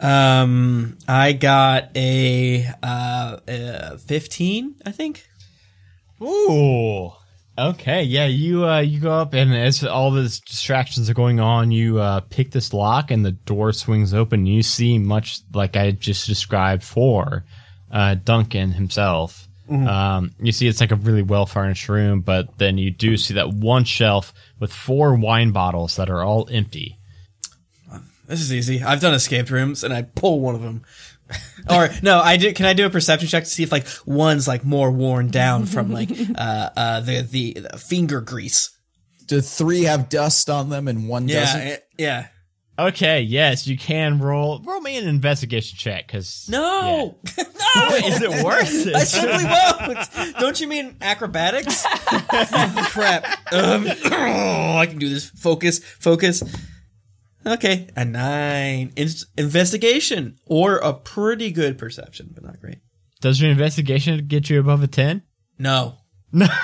Um, I got a uh, uh fifteen, I think. Ooh. Okay, yeah, you uh you go up and as all these distractions are going on, you uh pick this lock and the door swings open. You see much like I just described for uh Duncan himself. Um you see it's like a really well furnished room, but then you do see that one shelf with four wine bottles that are all empty. This is easy. I've done escape rooms, and I pull one of them. or no, I do. Can I do a perception check to see if like one's like more worn down from like *laughs* uh uh the the, the finger grease? Do three have dust on them and one Yeah, doesn't? eh, yeah. Okay, yes, you can roll roll me an investigation check because No, *laughs* no. is it worth it? I simply won't. Don't you mean acrobatics? *laughs* Crap. Um, *clears throat* oh, I can do this. Focus, focus. Okay, a nine. In- investigation or a pretty good perception, but not great. Does your investigation get you above a ten? No. No. *laughs*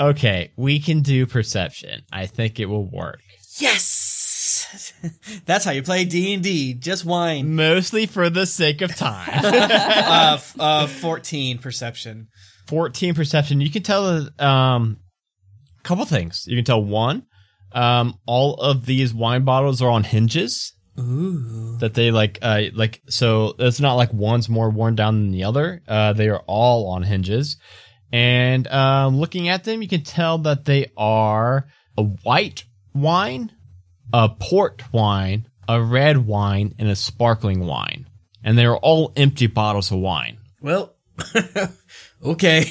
Okay, we can do perception. I think it will work. Yes. *laughs* That's how you play D and D. Just wine. Mostly for the sake of time. *laughs* Uh, uh, fourteen perception. 14 perception. You can tell um a couple things. You can tell one, um, all of these wine bottles are on hinges. Ooh. That they like uh like so it's not like one's more worn down than the other. Uh they are all on hinges. And um looking at them you can tell that they are a white wine, a port wine, a red wine, and a sparkling wine. And they are all empty bottles of wine. Well, *laughs* okay.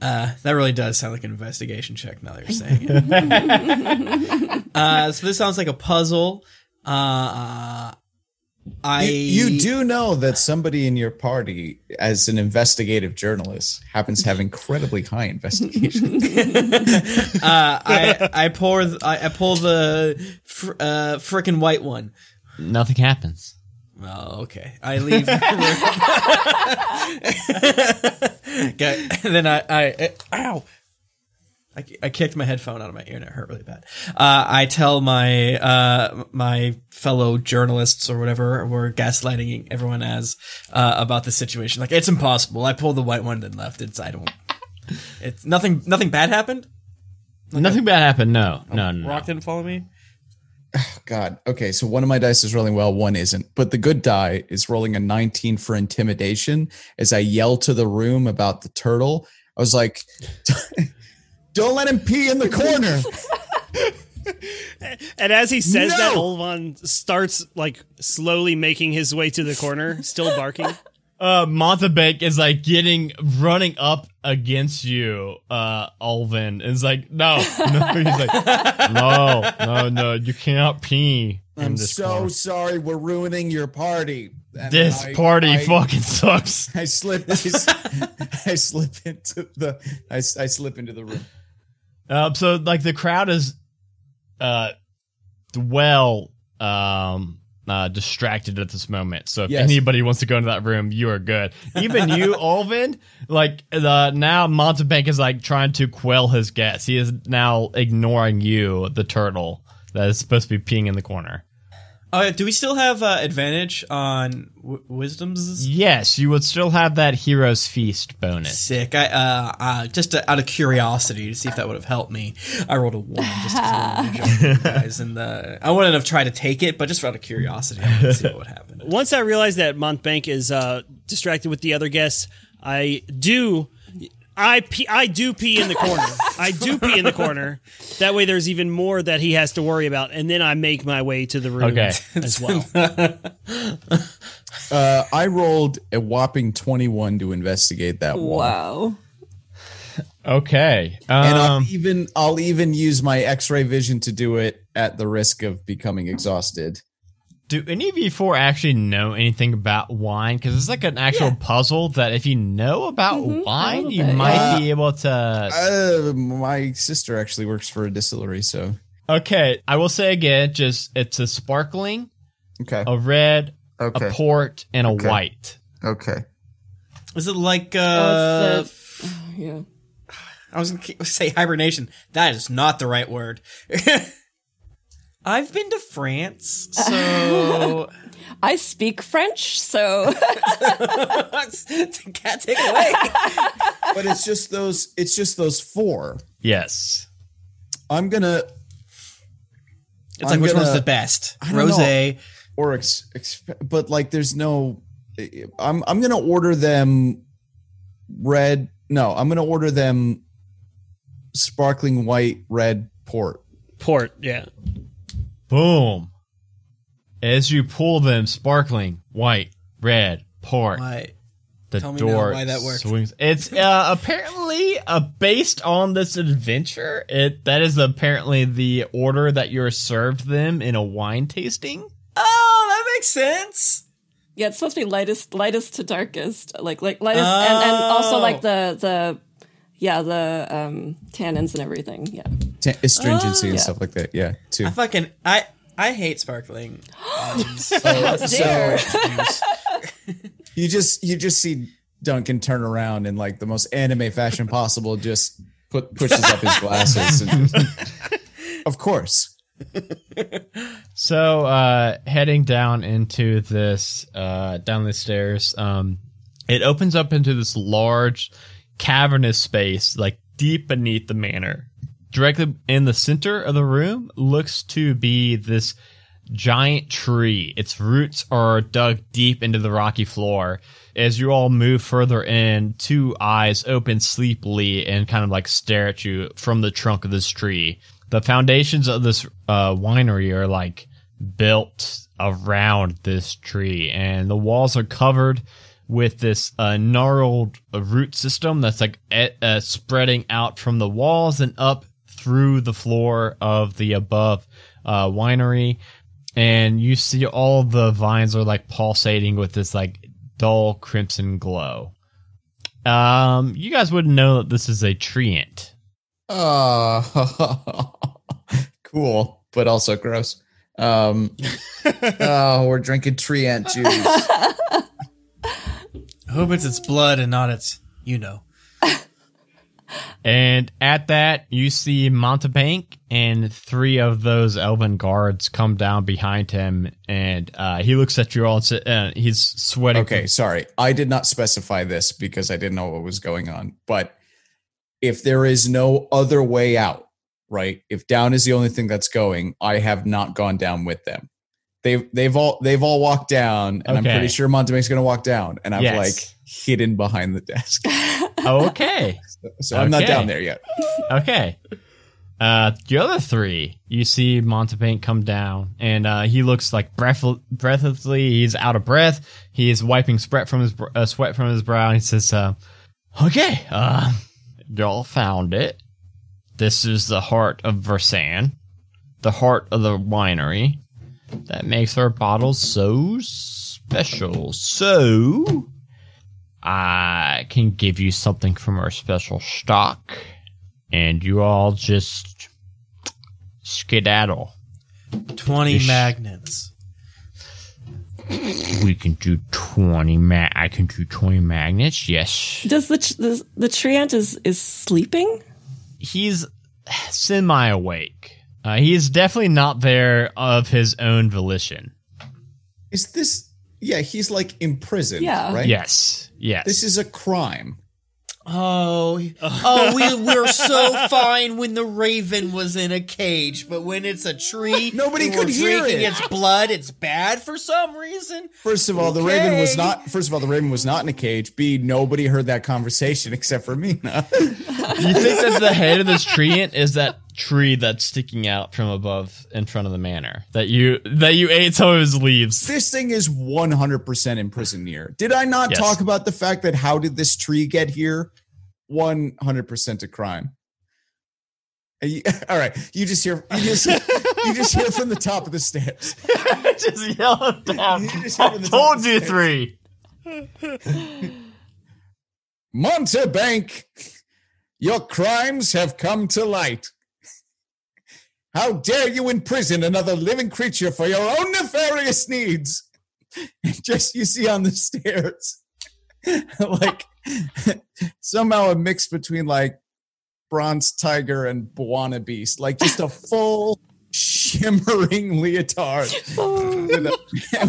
Uh, that really does sound like an investigation check now that you're *laughs* saying it. *laughs* uh, so this sounds like a puzzle. Uh, uh, I You, you do know that somebody in your party, as an investigative journalist, happens to have incredibly high investigation. *laughs* uh, I I pour th- I, I pull the fr- uh frickin' white one. Nothing happens. Oh, okay. I leave. *laughs* okay. Then I, I, ow. I, I kicked my headphone out of my ear and it hurt really bad. Uh, I tell my, uh, my fellow journalists or whatever we're gaslighting everyone as, uh, about the situation. Like, it's impossible. I pulled the white one and left. It's, I don't, it's nothing, nothing bad happened. Nothing bad happened. No, no, no. Rock didn't follow me. *sighs* God. Okay, so one of my dice is rolling well, one isn't. But the good die is rolling a 19 for intimidation. As I yell to the room about the turtle, I was like, *laughs* "Don't let him pee in the corner." *laughs* And as he says that, No! Olvan starts like slowly making his way to the corner, still barking. *laughs* Uh, Montebank is like getting running up against you, uh, Olvan. Is like, no, no. He's like, *laughs* no, no, no. You cannot pee. I'm this so corner. sorry. We're ruining your party. And This I- party I- fucking sucks. *laughs* I slip. I, s- *laughs* I slip into the. I, I slip into the room. Um, so like the crowd is, uh, well, um, uh, distracted at this moment. So if Yes. anybody wants to go into that room, you are good. Even you, *laughs* Olvan, like the now Montebank is like trying to quell his guests. He is now ignoring you, the turtle that is supposed to be peeing in the corner. Oh, do we still have uh, advantage on w- wisdoms? Yes, you would still have that hero's feast bonus. Sick. I uh, uh just to, out of curiosity to see if that would have helped me. I rolled a one just to I you guys, and uh, I wouldn't have tried to take it, but just out of curiosity, I wanted to see what would happen. Once I realize that Montebank is uh, distracted with the other guests, I do. I pee, I do pee in the corner. I do pee in the corner. That way, there's even more that he has to worry about, and then I make my way to the room Okay. as well. *laughs* Uh, I rolled a whopping 21 to investigate that wall. Wow. Okay. And I'll Um, even I'll even use my X-ray vision to do it at the risk of becoming exhausted. Do any of you four actually know anything about wine? Because it's like an actual puzzle that if you know about Mhm, wine, you bit, might yeah. be able to. Uh, my sister actually works for a distillery, so Okay, I will say again, just it's a sparkling, okay, a red, okay, a port, and a Okay. white. okay. Is it like uh? It's the- yeah. I was gonna say hibernation. That is not the right word. *laughs* I've been to France, *laughs* so I speak French, so *laughs* can't take it away. *laughs* But it's just those. It's just those four. Yes. I'm gonna It's like I'm which one's gonna- the best? I don't Rosé. or ex, ex, but like there's no. I'm I'm gonna order them red. No, I'm gonna order them sparkling white red port. Port, yeah. Boom. As you pull them, sparkling white, red, port. Why? The Tell me now door why that works. swings. It's uh, *laughs* apparently uh, based on this adventure. It that is apparently the order that you're served them in a wine tasting. Oh, that makes sense. yeah, it's supposed to be lightest lightest to darkest, like like lightest, and, and also Oh. like the the yeah the um tannins and everything. Yeah, Ta- astringency and yeah. stuff like that. Yeah, too. I fucking I I hate sparkling. *gasps* wines. dare. Juice. *laughs* You just you just see Duncan turn around in like the most anime fashion possible, just put pushes up his glasses. And *laughs* of course. So, uh, heading down into this, uh, down the stairs, um, it opens up into this large cavernous space, like deep beneath the manor. Directly in the center of the room looks to be this giant tree. Its roots are dug deep into the rocky floor. As you all move further in, two eyes open sleepily and kind of like stare at you from the trunk of this tree. The foundations of this uh, winery are like built around this tree, and the walls are covered with this uh, gnarled uh, root system that's like eh, uh, spreading out from the walls and up through the floor of the above uh, winery. And you see all the vines are like pulsating with this like dull crimson glow. Um, you guys wouldn't know that this is a treant. Oh, *laughs* cool, but also gross. Um, oh, *laughs* we're drinking tree ant juice. *laughs* I hope it's its blood and not its you know. And at that, you see Montebank and three of those elven guards come down behind him, and uh, he looks at you all. And sa- uh, he's sweating. Okay, sorry. I did not specify this because I didn't know what was going on. But if there is no other way out, right? If down is the only thing that's going, I have not gone down with them. They've they've all they've all walked down, and I'm pretty sure Montebank's gonna walk down, and I'm Yes. like hidden behind the desk. *laughs* Okay. *laughs* So I'm not down there yet. Okay. Uh, the other three, you see Montebank come down, and uh, he looks like breath- breathlessly. He's out of breath. He is wiping sweat from his uh, sweat from his brow. And he says, uh, "Okay, uh, y'all found it. This is the heart of Versan, the heart of the winery that makes our bottles so special. So." I can give you something from our special stock, and you all just skedaddle. Twenty Ish. magnets. We can do twenty ma- I can do twenty magnets. Yes, Does the tr- the, the treant is is sleeping? he's semi awake. Uh, he is definitely not there of his own volition. Is this? Yeah, he's like imprisoned. Yeah. Right. Yes. Yes. This is a crime. Oh, oh, we we're so fine when the raven was in a cage, but when it's a tree, *laughs* Nobody and could we're hear it. its blood. It's bad for some reason. First of all, the raven was not. First of all, the raven was not in a cage. B. Nobody heard that conversation *laughs* except for Mina. *laughs* you think that the head of this treant is that tree that's sticking out from above in front of the manor that you that you ate some of his leaves? this thing is one hundred percent imprisoned here. Did I not Yes. talk about the fact that how did this tree get here? One hundred percent a crime. You- *laughs* All right, you just hear you just you just hear from the top of the stairs. *laughs* Just yell down. You just I from the top told you three. Montebank, your crimes have come to light. How dare you imprison another living creature for your own nefarious needs? And *laughs* just you see on the stairs, *laughs* like *laughs* somehow a mix between like bronze tiger and Bwana Beast, like just a full shimmering leotard with a,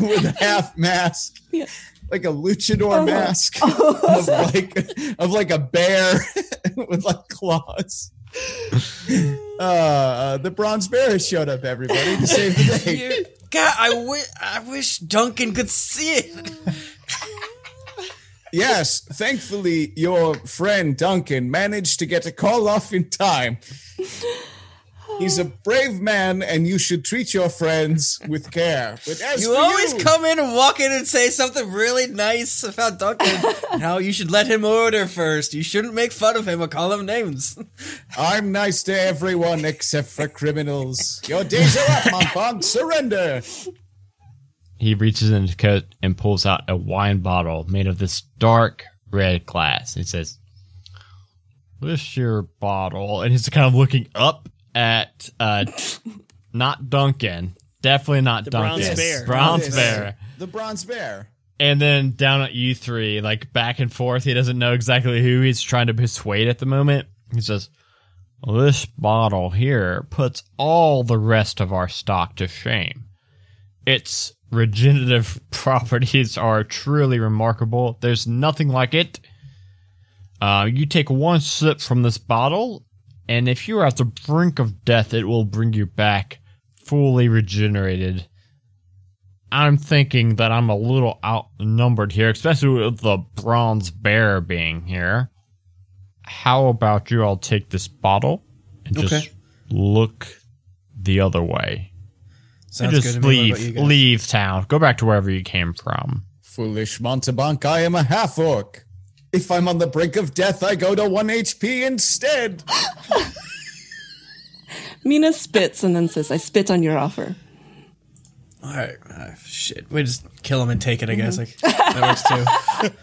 with a half mask, Yeah. like a luchador Oh. mask of like of like a bear with like claws. *laughs* Uh, uh, the bronze bear showed up, everybody, to save the day. God, I wish I wish Duncan could see it. Yes, thankfully, your friend Duncan managed to get a call off in time. He's a brave man, and you should treat your friends with care. But as You always you, come in and walk in and say something really nice about Duncan. *laughs* How you should let him order first. You shouldn't make fun of him or call him names. *laughs* I'm nice to everyone except for criminals. Your days are up, Montblanc. Surrender. He reaches in his coat and pulls out a wine bottle made of this dark red glass. He says, "This your bottle," and he's kind of looking up at uh, not Duncan, definitely not The Duncan, bronze bear. bronze Yes. bear, The bronze bear. and then down at U three, like back and forth. He doesn't know exactly who he's trying to persuade at the moment. He says, "This bottle here puts all the rest of our stock to shame." its regenerative *laughs* properties are truly remarkable. There's nothing like it. Uh, you take one sip from this bottle, and if you're at the brink of death, it will bring you back fully regenerated. I'm thinking that I'm a little outnumbered here, especially with the bronze bear being here. How about you all take this bottle and just Okay. look the other way? Sounds just good to leave, about leave town. Go back to wherever you came from. Foolish Montebank, I am a half orc. If I'm on the brink of death, I go to 1 HP instead. *laughs* Mina spits and then says, I spit on your offer. All right, uh, shit. We just kill him and take it. I guess like, that works too. *laughs*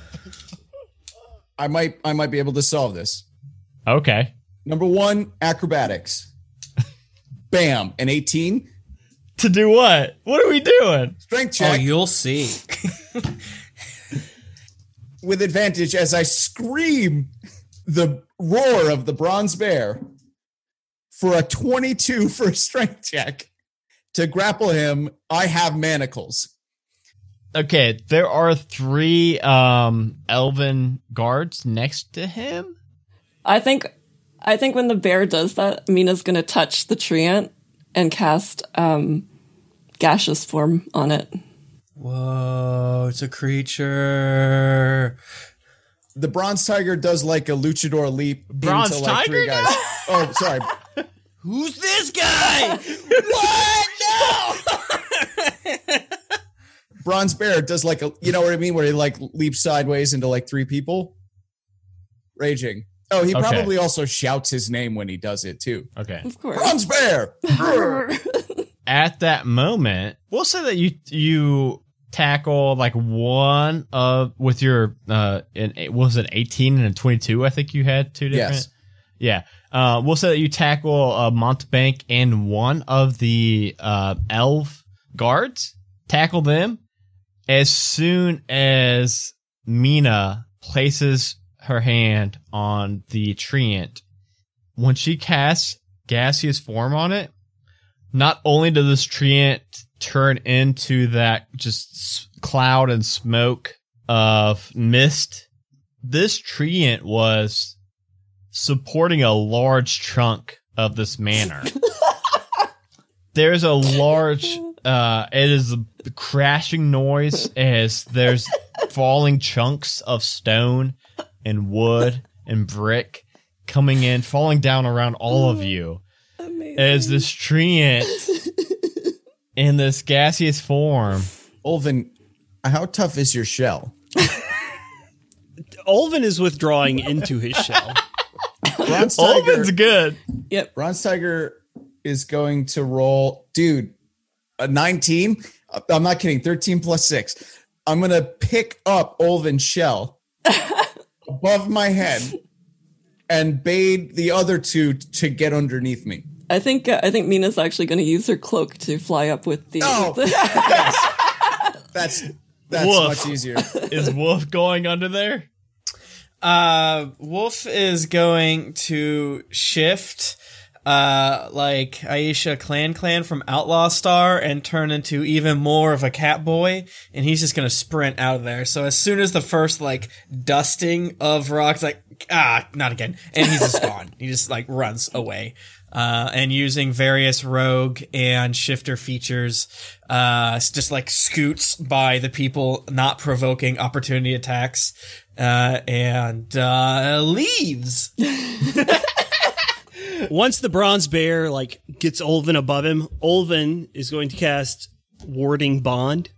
I might I might be able to solve this. Okay. Number one, acrobatics. *laughs* Bam, an 18. To do what? What are we doing? Strength check. Oh, you'll see. With advantage as I scream the roar of the bronze bear for a 22 *laughs* for a strength check. To grapple him, I have manacles. Okay, there are three um elven guards next to him. I think I think when the bear does that, Mina's gonna touch the treant and cast um gaseous form on it. Whoa, it's a creature. The bronze tiger does like a luchador leap. Bronze into like three tiger guys. *laughs* Oh, sorry. Who's this guy? what? No. *laughs* Bronze bear does like a, you know what I mean, where he like leaps sideways into like three people. Raging. Oh, he Okay. probably also shouts his name when he does it too. Okay. Of course. Bronze bear. *laughs* At that moment, we'll say that you you tackle like one of with your uh in was it 18 and a 22 I think you had two different Yes. Yeah. Uh, we'll say that you tackle uh, Montebank and one of the uh, elf guards. Tackle them as soon as Mina places her hand on the treant. When she casts gaseous form on it, not only did this treant turn into that just s- cloud and smoke of mist, this treant was supporting a large chunk of this manor. *laughs* there's a large, *laughs* uh, it is a crashing noise as there's falling chunks of stone and wood and brick coming in, falling down around all of you Amazing. As this treant *laughs* in this gaseous form. Olvan, how tough is your shell? *laughs* Olvan is withdrawing into his shell. *laughs* Bronze Olvan's good. Yep. Bronze Tiger is going to roll, dude, a 19. Uh, I'm not kidding, 13 plus six. I'm going to pick up Olvan's shell above my head and bade the other two to get underneath me. I think uh, I think Mina's actually going to use her cloak to fly up with the. Oh, *laughs* with the- That's that's Woof. much easier. Is Wolf going under there? Uh, Wolf is going to shift, uh, like Aisha Clanclan from Outlaw Star and turn into even more of a cat boy, and he's just gonna sprint out of there. So as soon as the first like dusting of rocks, like ah, not again, and he's just *laughs* gone. He just like runs away. Uh, and using various rogue and shifter features, uh, just like scoots by the people, not provoking opportunity attacks, uh, and, uh, leaves. *laughs* Once the bronze bear like gets Olvan above him, Olvan is going to cast warding bond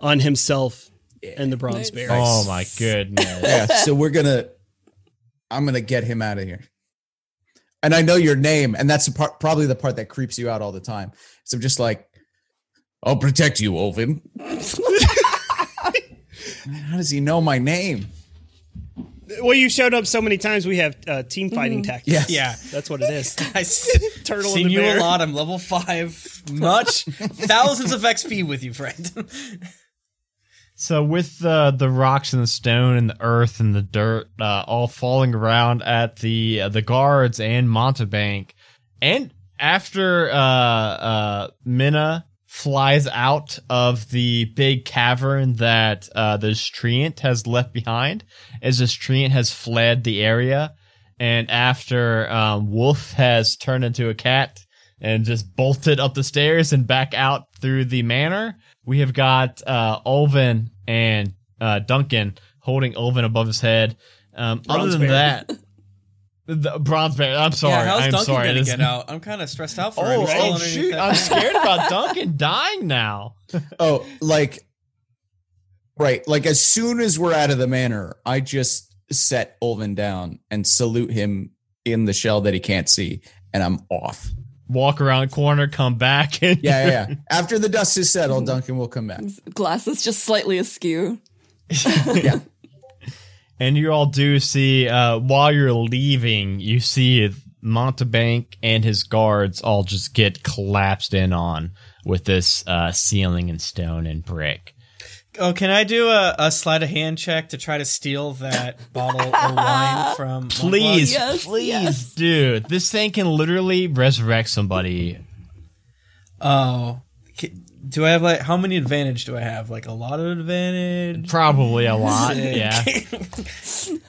on himself and the bronze Nice. bear. Oh my *laughs* goodness. Yeah, so we're gonna I'm gonna get him out of here. And I know your name, and that's the part, probably the part that creeps you out all the time. So I'm just like, I'll protect you, Olvan. *laughs* How does he know my name? Well, you showed up so many times. We have uh, team fighting tactics. Yes. Yeah. that's what it is. *laughs* I s- *laughs* Turtle seen you a lot. I'm level five. Much. Thousands of XP with you, friend. So with the the rocks and the stone and the earth and the dirt uh, all falling around at the uh, the guards and Montebank, and after uh, uh, Mina flies out of the big cavern that uh, this treant has left behind, as this treant has fled the area, and after um, Wolf has turned into a cat and just bolted up the stairs and back out through the manor. We have got uh, Olvan and uh, Duncan holding Olvan above his head. Um, other than bear. that, *laughs* the bronze bear. I'm sorry. yeah, how's I'm Duncan sorry. gonna This- get *laughs* out? I'm kind of stressed out for him. Oh, He's still oh shoot! I'm *laughs* scared about Duncan dying now. Oh, like right, like as soon as we're out of the manor, I just set Olvan down and salute him in the shell that he can't see, and I'm off. Walk around corner, come back, *laughs* and Yeah, yeah. yeah. After the dust is settled, Duncan will come back. glasses just slightly askew. *laughs* Yeah. And you all do see, uh, while you're leaving, you see Montebank and his guards all just get collapsed in on with this uh, ceiling and stone and brick. Oh, can I do a, a sleight of hand check to try to steal that *laughs* bottle of wine from? Please, Yes, please, yes. dude. This thing can literally resurrect somebody. Oh, do I have like how many advantage do I have? Like a lot of advantage. Probably a lot. Sick. Yeah. *laughs*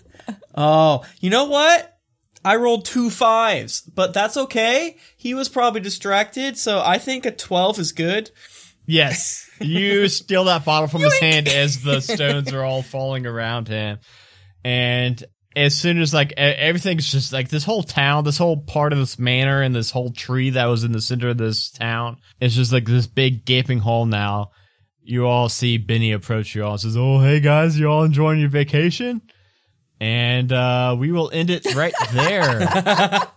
Oh, you know what? I rolled two fives, but that's okay. He was probably distracted, so I think a twelve is good. Yes. You steal that bottle from his hand as the stones are all falling around him. And as soon as like everything's just like this whole town, this whole part of this manor and this whole tree that was in the center of this town, it's just like this big gaping hole now. You all see Benny approach you all and says, Oh, hey guys, you all enjoying your vacation? And uh we will end it right there.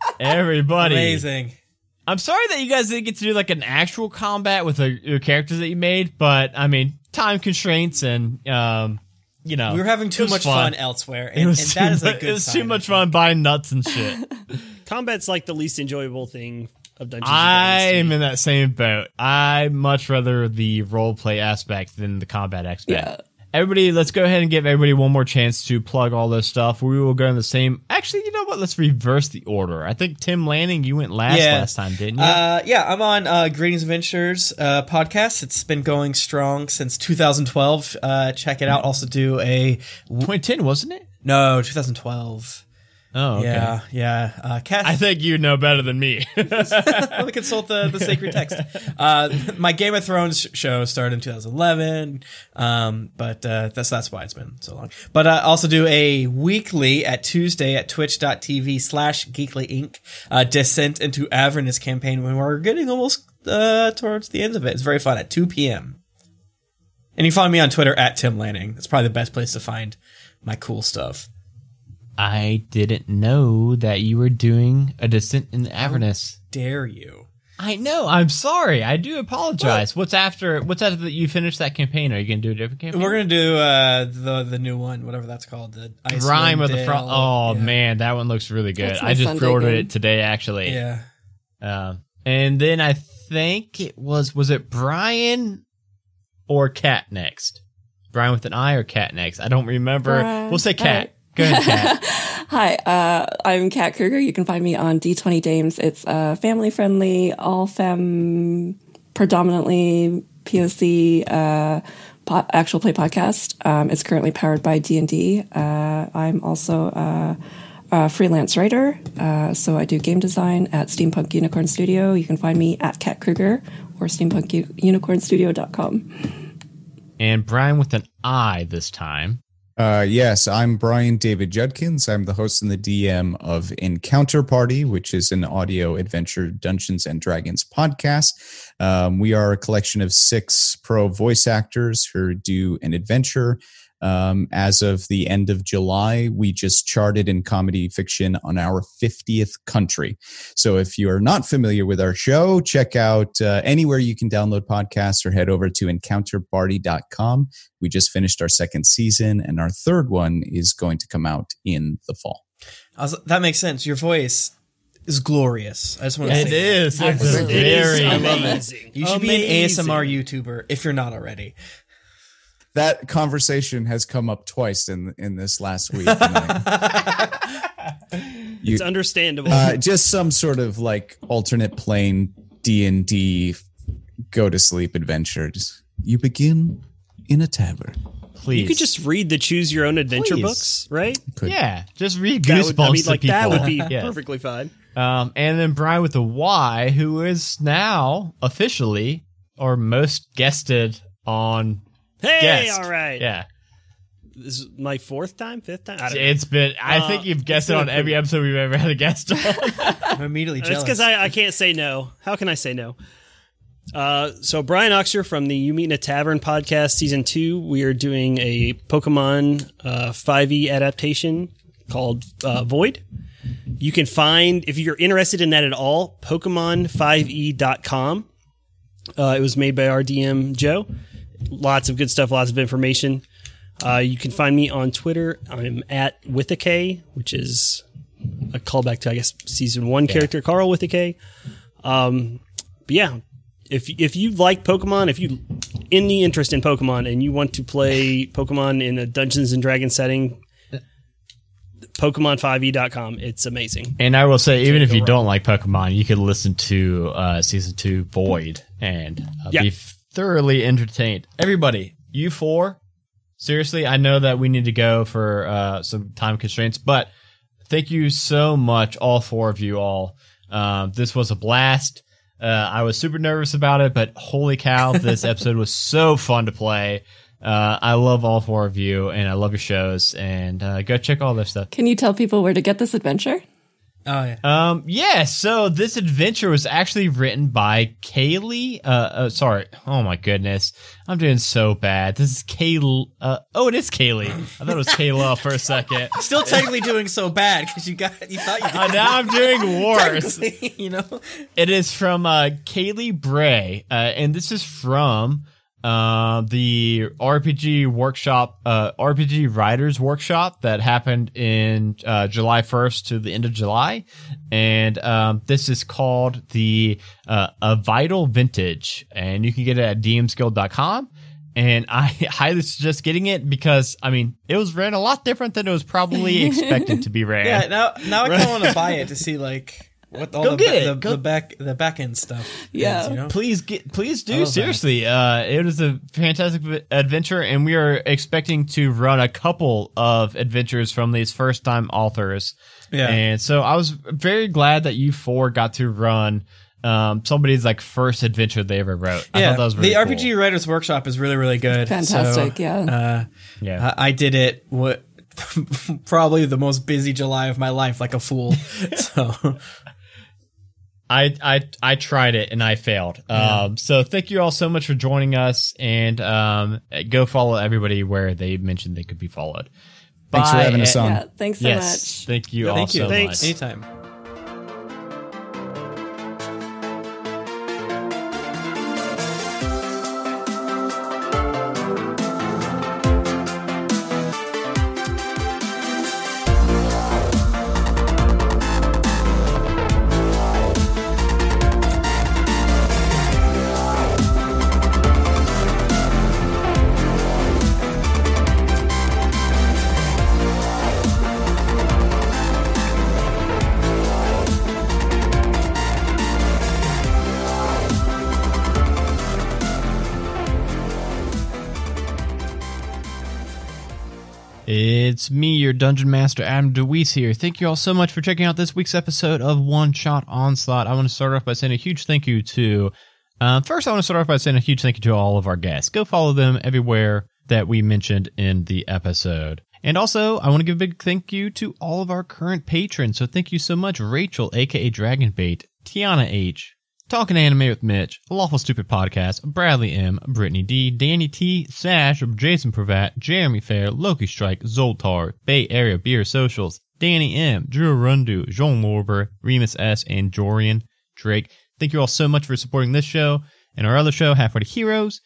*laughs* Everybody. Amazing. I'm sorry that you guys didn't get to do like an actual combat with the, your characters that you made, but I mean, time constraints and um, you know, We were having too much fun, elsewhere, It was, and too, that is a good it was sign. too much fun buying nuts and shit. *laughs* Combat's like the least enjoyable thing of Dungeons. and I Dragons am in that same boat. I much rather the role play aspect than the combat aspect. Yeah. Everybody, let's go ahead and give everybody one more chance to plug all this stuff. We will go in the same. Actually, you know what? Let's reverse the order. I think Tim Lanning, you went last Yeah. last time, didn't you? Uh, yeah, I'm on uh, Greetings Adventures uh, podcast. It's been going strong since 2012. Uh, check it out. Also do a 2010, wasn't it? no 2012. Oh, okay. Yeah, yeah. Uh, Cass, I think you know better than me. *laughs* let me consult the, the sacred text. Uh, my Game of Thrones show started in 2011, um, but uh, that's that's why it's been so long. But I also do a weekly at Tuesday at twitch.tv slash geekly inc. Uh, Descent into Avernus campaign when we're getting almost uh, towards the end of it. It's very fun at 2 p.m. And you can find me on Twitter at Tim Lanning. That's probably the best place to find my cool stuff. I didn't know that you were doing a descent in Avernus. Dare you? I know. I'm sorry. I do apologize. what's after? What's after that? You finish that campaign? Are you gonna do a different campaign? We're gonna do uh, the the new one, whatever that's called. The Icewind Rhyme of the front. Dale. Oh Yeah. man, that one looks really good. I just pre-ordered game. it today, actually. Yeah. Um, and then I think it was was it Brian or Cat next? Brian with an I or Cat next? I don't remember. Brian. We'll say Cat. Go ahead. *laughs* Hi, uh, I'm Kat Kruger. You can find me on D20 Dames. It's a family friendly, all fem, predominantly POC uh, po- actual play podcast. Um, it's currently powered by D and D. Uh, I'm also uh, a freelance writer, uh, so I do game design at Steampunk Unicorn Studio. You can find me at Kat Kruger or steampunkunicornstudio.com. and Brian with an I this time. Uh, yes, I'm Brian David Judkins. I'm the host and the DM of Encounter Party, which is an audio adventure Dungeons and Dragons podcast. Um, we are a collection of six pro voice actors who do an adventure. Um, as of the end of July, we just charted in comedy fiction on our 50th country. So if you are not familiar with our show, check out uh, anywhere you can download podcasts or head over to encounterparty.com. We just finished our second season, and our third one is going to come out in the fall. I was, that makes sense. Your voice is glorious. I just want to It say is. that. It's It It is very. amazing. You should be an ASMR YouTuber if you're not already. That conversation has come up twice in in this last week. I- *laughs* you, It's understandable. uh, just some sort of like alternate plane D and D go to sleep adventures. You begin in a tavern. Please. you could just read the choose your own adventure Please. books, right? Could- yeah, just read That Goosebumps would, I mean, like people. that would be *laughs* Yes. perfectly fine. Um, and then Brian with a Y, who is now officially or most guested on Hey, guest. all right. Yeah, This is my fourth time, fifth time. I don't know. it's been. I Uh, think you've guessed it on been- every episode we've ever had a guest on. *laughs* I'm immediately It's jealous. because I, I can't say no. How can I say no? Uh, so Brian Oxer from the You Meet in a Tavern podcast, season two, we are doing a Pokemon uh, 5e adaptation called uh, Void. You can find, if you're interested in that at all, Pokemon5e.com. Uh, it was made by our DM Joe. Lots of good stuff, lots of information. Uh, you can find me on Twitter. I'm at with a K, which is a callback to I guess season one character Carl with a K. Um, but yeah, if if you like Pokemon, if you any interest in Pokemon and you want to play Pokemon in a Dungeons and Dragons setting, Pokemon5e.com. It's amazing. and I will say, even if you wrong. don't like Pokemon, you could listen to uh, season two Void and uh, Yeah. be thoroughly entertained. Everybody, you four, seriously, I know that we need to go for uh, some time constraints, but thank you so much, all four of you all. Um, this was a blast. Uh, I was super nervous about it, but holy cow, *laughs* this episode was so fun to play. Uh, I love all four of you, and I love your shows. And uh, go check all their stuff. Can you tell people where to get this adventure? Oh yeah. Um, yeah, so this adventure was actually written by Kaylee. Uh, uh, sorry. Oh my goodness. I'm doing so bad. This is Kaylee. Uh, oh, it is Kaylee. I thought it was Kayla *laughs* for a second. *laughs* Still technically doing so bad because you got you thought you Uh, now I'm doing *laughs* worse. You know. It is from uh, Kaylee Bray, uh, and this is from uh, the RPG workshop, uh, RPG Writers Workshop that happened in uh, July 1st to the end of July. And um, this is called the uh, A Vital Vintage, and you can get it at dmsguild.com. and I *laughs* highly suggest getting it because I mean it was ran a lot different than it was probably *laughs* expected to be ran. Yeah, now now I kind of want to *laughs* buy it to see like what all Go the, get ba- it. the, Go- the back the back end stuff. Yeah. is, you know? Please get, please I do. love that. Seriously, uh, it was a fantastic v- adventure, and we are expecting to run a couple of adventures from these first time authors. Yeah. and so I was very glad that you four got to run um, somebody's like first adventure they ever wrote. I yeah, thought that was really the cool. RPG Writers Workshop is really really good. Fantastic, So, yeah. Uh, Yeah. I, I did it. What *laughs* probably the most busy July of my life, like a fool. *laughs* so I I I tried it and I failed. Um, so thank you all so much for joining us, and um, go follow everybody where they mentioned they could be followed. Thanks for having us on. Yeah, thanks so Yes, much. thank you all thank you. so Thanks. much. anytime. Dungeon master, Adam DeWeese here. Thank you all so much for checking out this week's episode of One Shot Onslaught. I want to start off by saying a huge thank you to. Uh, first, I want to start off by saying a huge thank you to all of our guests. Go follow them everywhere that we mentioned in the episode. And also, I want to give a big thank you to all of our current patrons. So thank you so much, Rachel, aka Dragonbait, Tiana H, Talking Anime with Mitch, Lawful Stupid Podcast, Bradley M, Brittany D, Danny T, Sash, Jason Pravat, Jeremy Fair, Loki Strike, Zoltar, Bay Area Beer Socials, Danny M, Drew Rundu, Jean Lorber, Remus S, and Jorian Drake. Thank you all so much for supporting this show and our other show, Halfway to Heroes.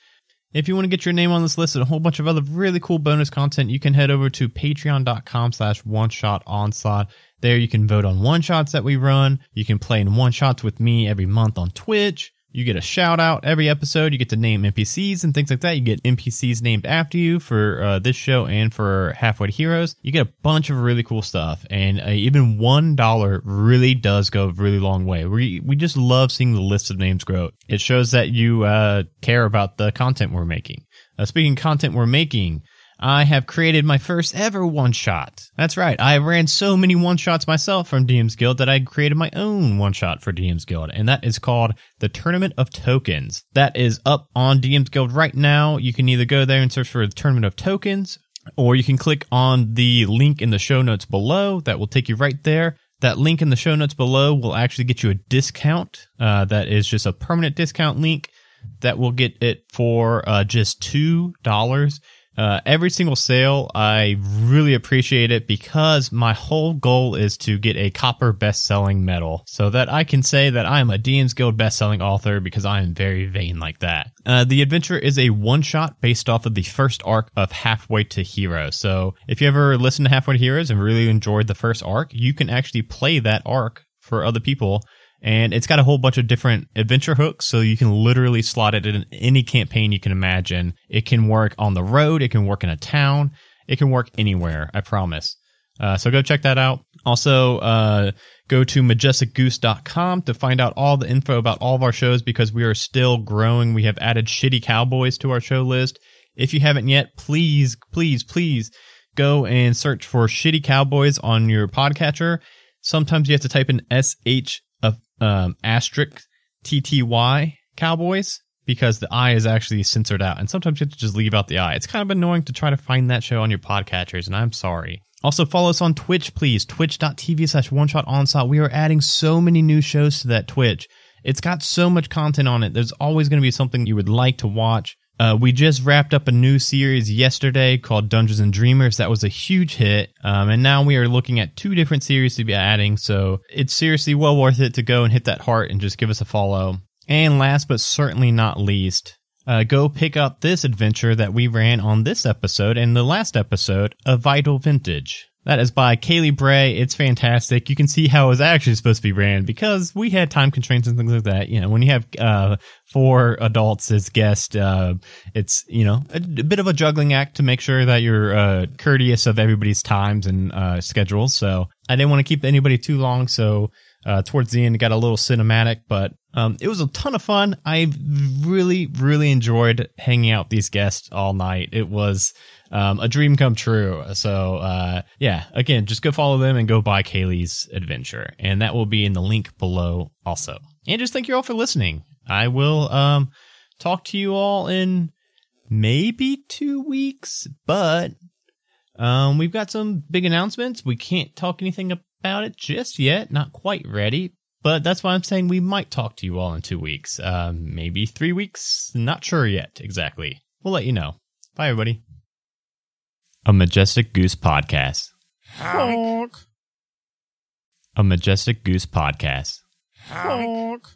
If you want to get your name on this list and a whole bunch of other really cool bonus content, you can head over to patreon.com slash one shot onslaught. There you can vote on one shots that we run. You can play in one shots with me every month on Twitch. You get a shout out every episode. You get to name NPCs and things like that. You get NPCs named after you for uh, this show and for Halfway to Heroes. You get a bunch of really cool stuff, and uh, even one dollar really does go a really long way. We we just love seeing the list of names grow. It shows that you uh, care about the content we're making. Uh, speaking content we're making, I have created my first ever one shot. That's right. I ran so many one shots myself from DM's Guild that I created my own one shot for DM's Guild, and that is called the Tournament of Tokens. That is up on DM's Guild right now. You can either go there and search for the Tournament of Tokens, or you can click on the link in the show notes below. That will take you right there. That link in the show notes below will actually get you a discount. Uh, that is just a permanent discount link that will get it for uh, just two dollars. Uh, every single sale, I really appreciate it because my whole goal is to get a copper best-selling medal, so that I can say that I am a DM's Guild best-selling author because I am very vain like that. Uh, the adventure is a one-shot based off of the first arc of Halfway to Hero. So if you ever listened to Halfway to Heroes and really enjoyed the first arc, you can actually play that arc for other people and it's got a whole bunch of different adventure hooks so you can literally slot it in any campaign you can imagine. It can work on the road it can work in a town it can work anywhere i promise. Uh, so go check that out. Also uh, go to majesticgoose.com to find out all the info about all of our shows because we are still growing. We have added shitty cowboys to our show list. If you haven't yet please please please go and search for shitty cowboys on your podcatcher. Sometimes you have to type in sh um, asterisk tty cowboys because the i is actually censored out. And sometimes you have to just leave out the i. It's kind of annoying to try to find that show on your podcatchers and i'm sorry. Also follow us on twitch please. Twitch.tv slash one shot onslaught. We are adding so many new shows to that twitch. It's got so much content on it. There's always going to be something you would like to watch uh, we just wrapped up a new series yesterday called Dungeons and Dreamers. That was a huge hit. Um, and now we are looking at two different series to be adding. So it's seriously well worth it to go and hit that heart and just give us a follow. And last but certainly not least, uh, go pick up this adventure that we ran on this episode and the last episode of Vital Vintage. That is by Kaylee Bray. It's fantastic. You can see how it was actually supposed to be ran because we had time constraints and things like that. You know, when you have uh, four adults as guests, uh, it's you know a, a bit of a juggling act to make sure that you're uh, courteous of everybody's times and uh, schedules. So I didn't want to keep anybody too long. So uh, towards the end, it got a little cinematic, but um, it was a ton of fun. I really, really enjoyed hanging out with these guests all night. It was um, a dream come true. So, uh, yeah, again, just go follow them and go buy Kaylee's adventure. And that will be in the link below also. And just thank you all for listening. I will um, talk to you all in maybe two weeks, but um, we've got some big announcements. We can't talk anything about it just yet. Not quite ready, but that's why I'm saying we might talk to you all in two weeks, um, maybe three weeks. Not sure yet exactly. We'll let you know. Bye, everybody. A Majestic Goose Podcast. Honk. A Majestic Goose Podcast. Honk.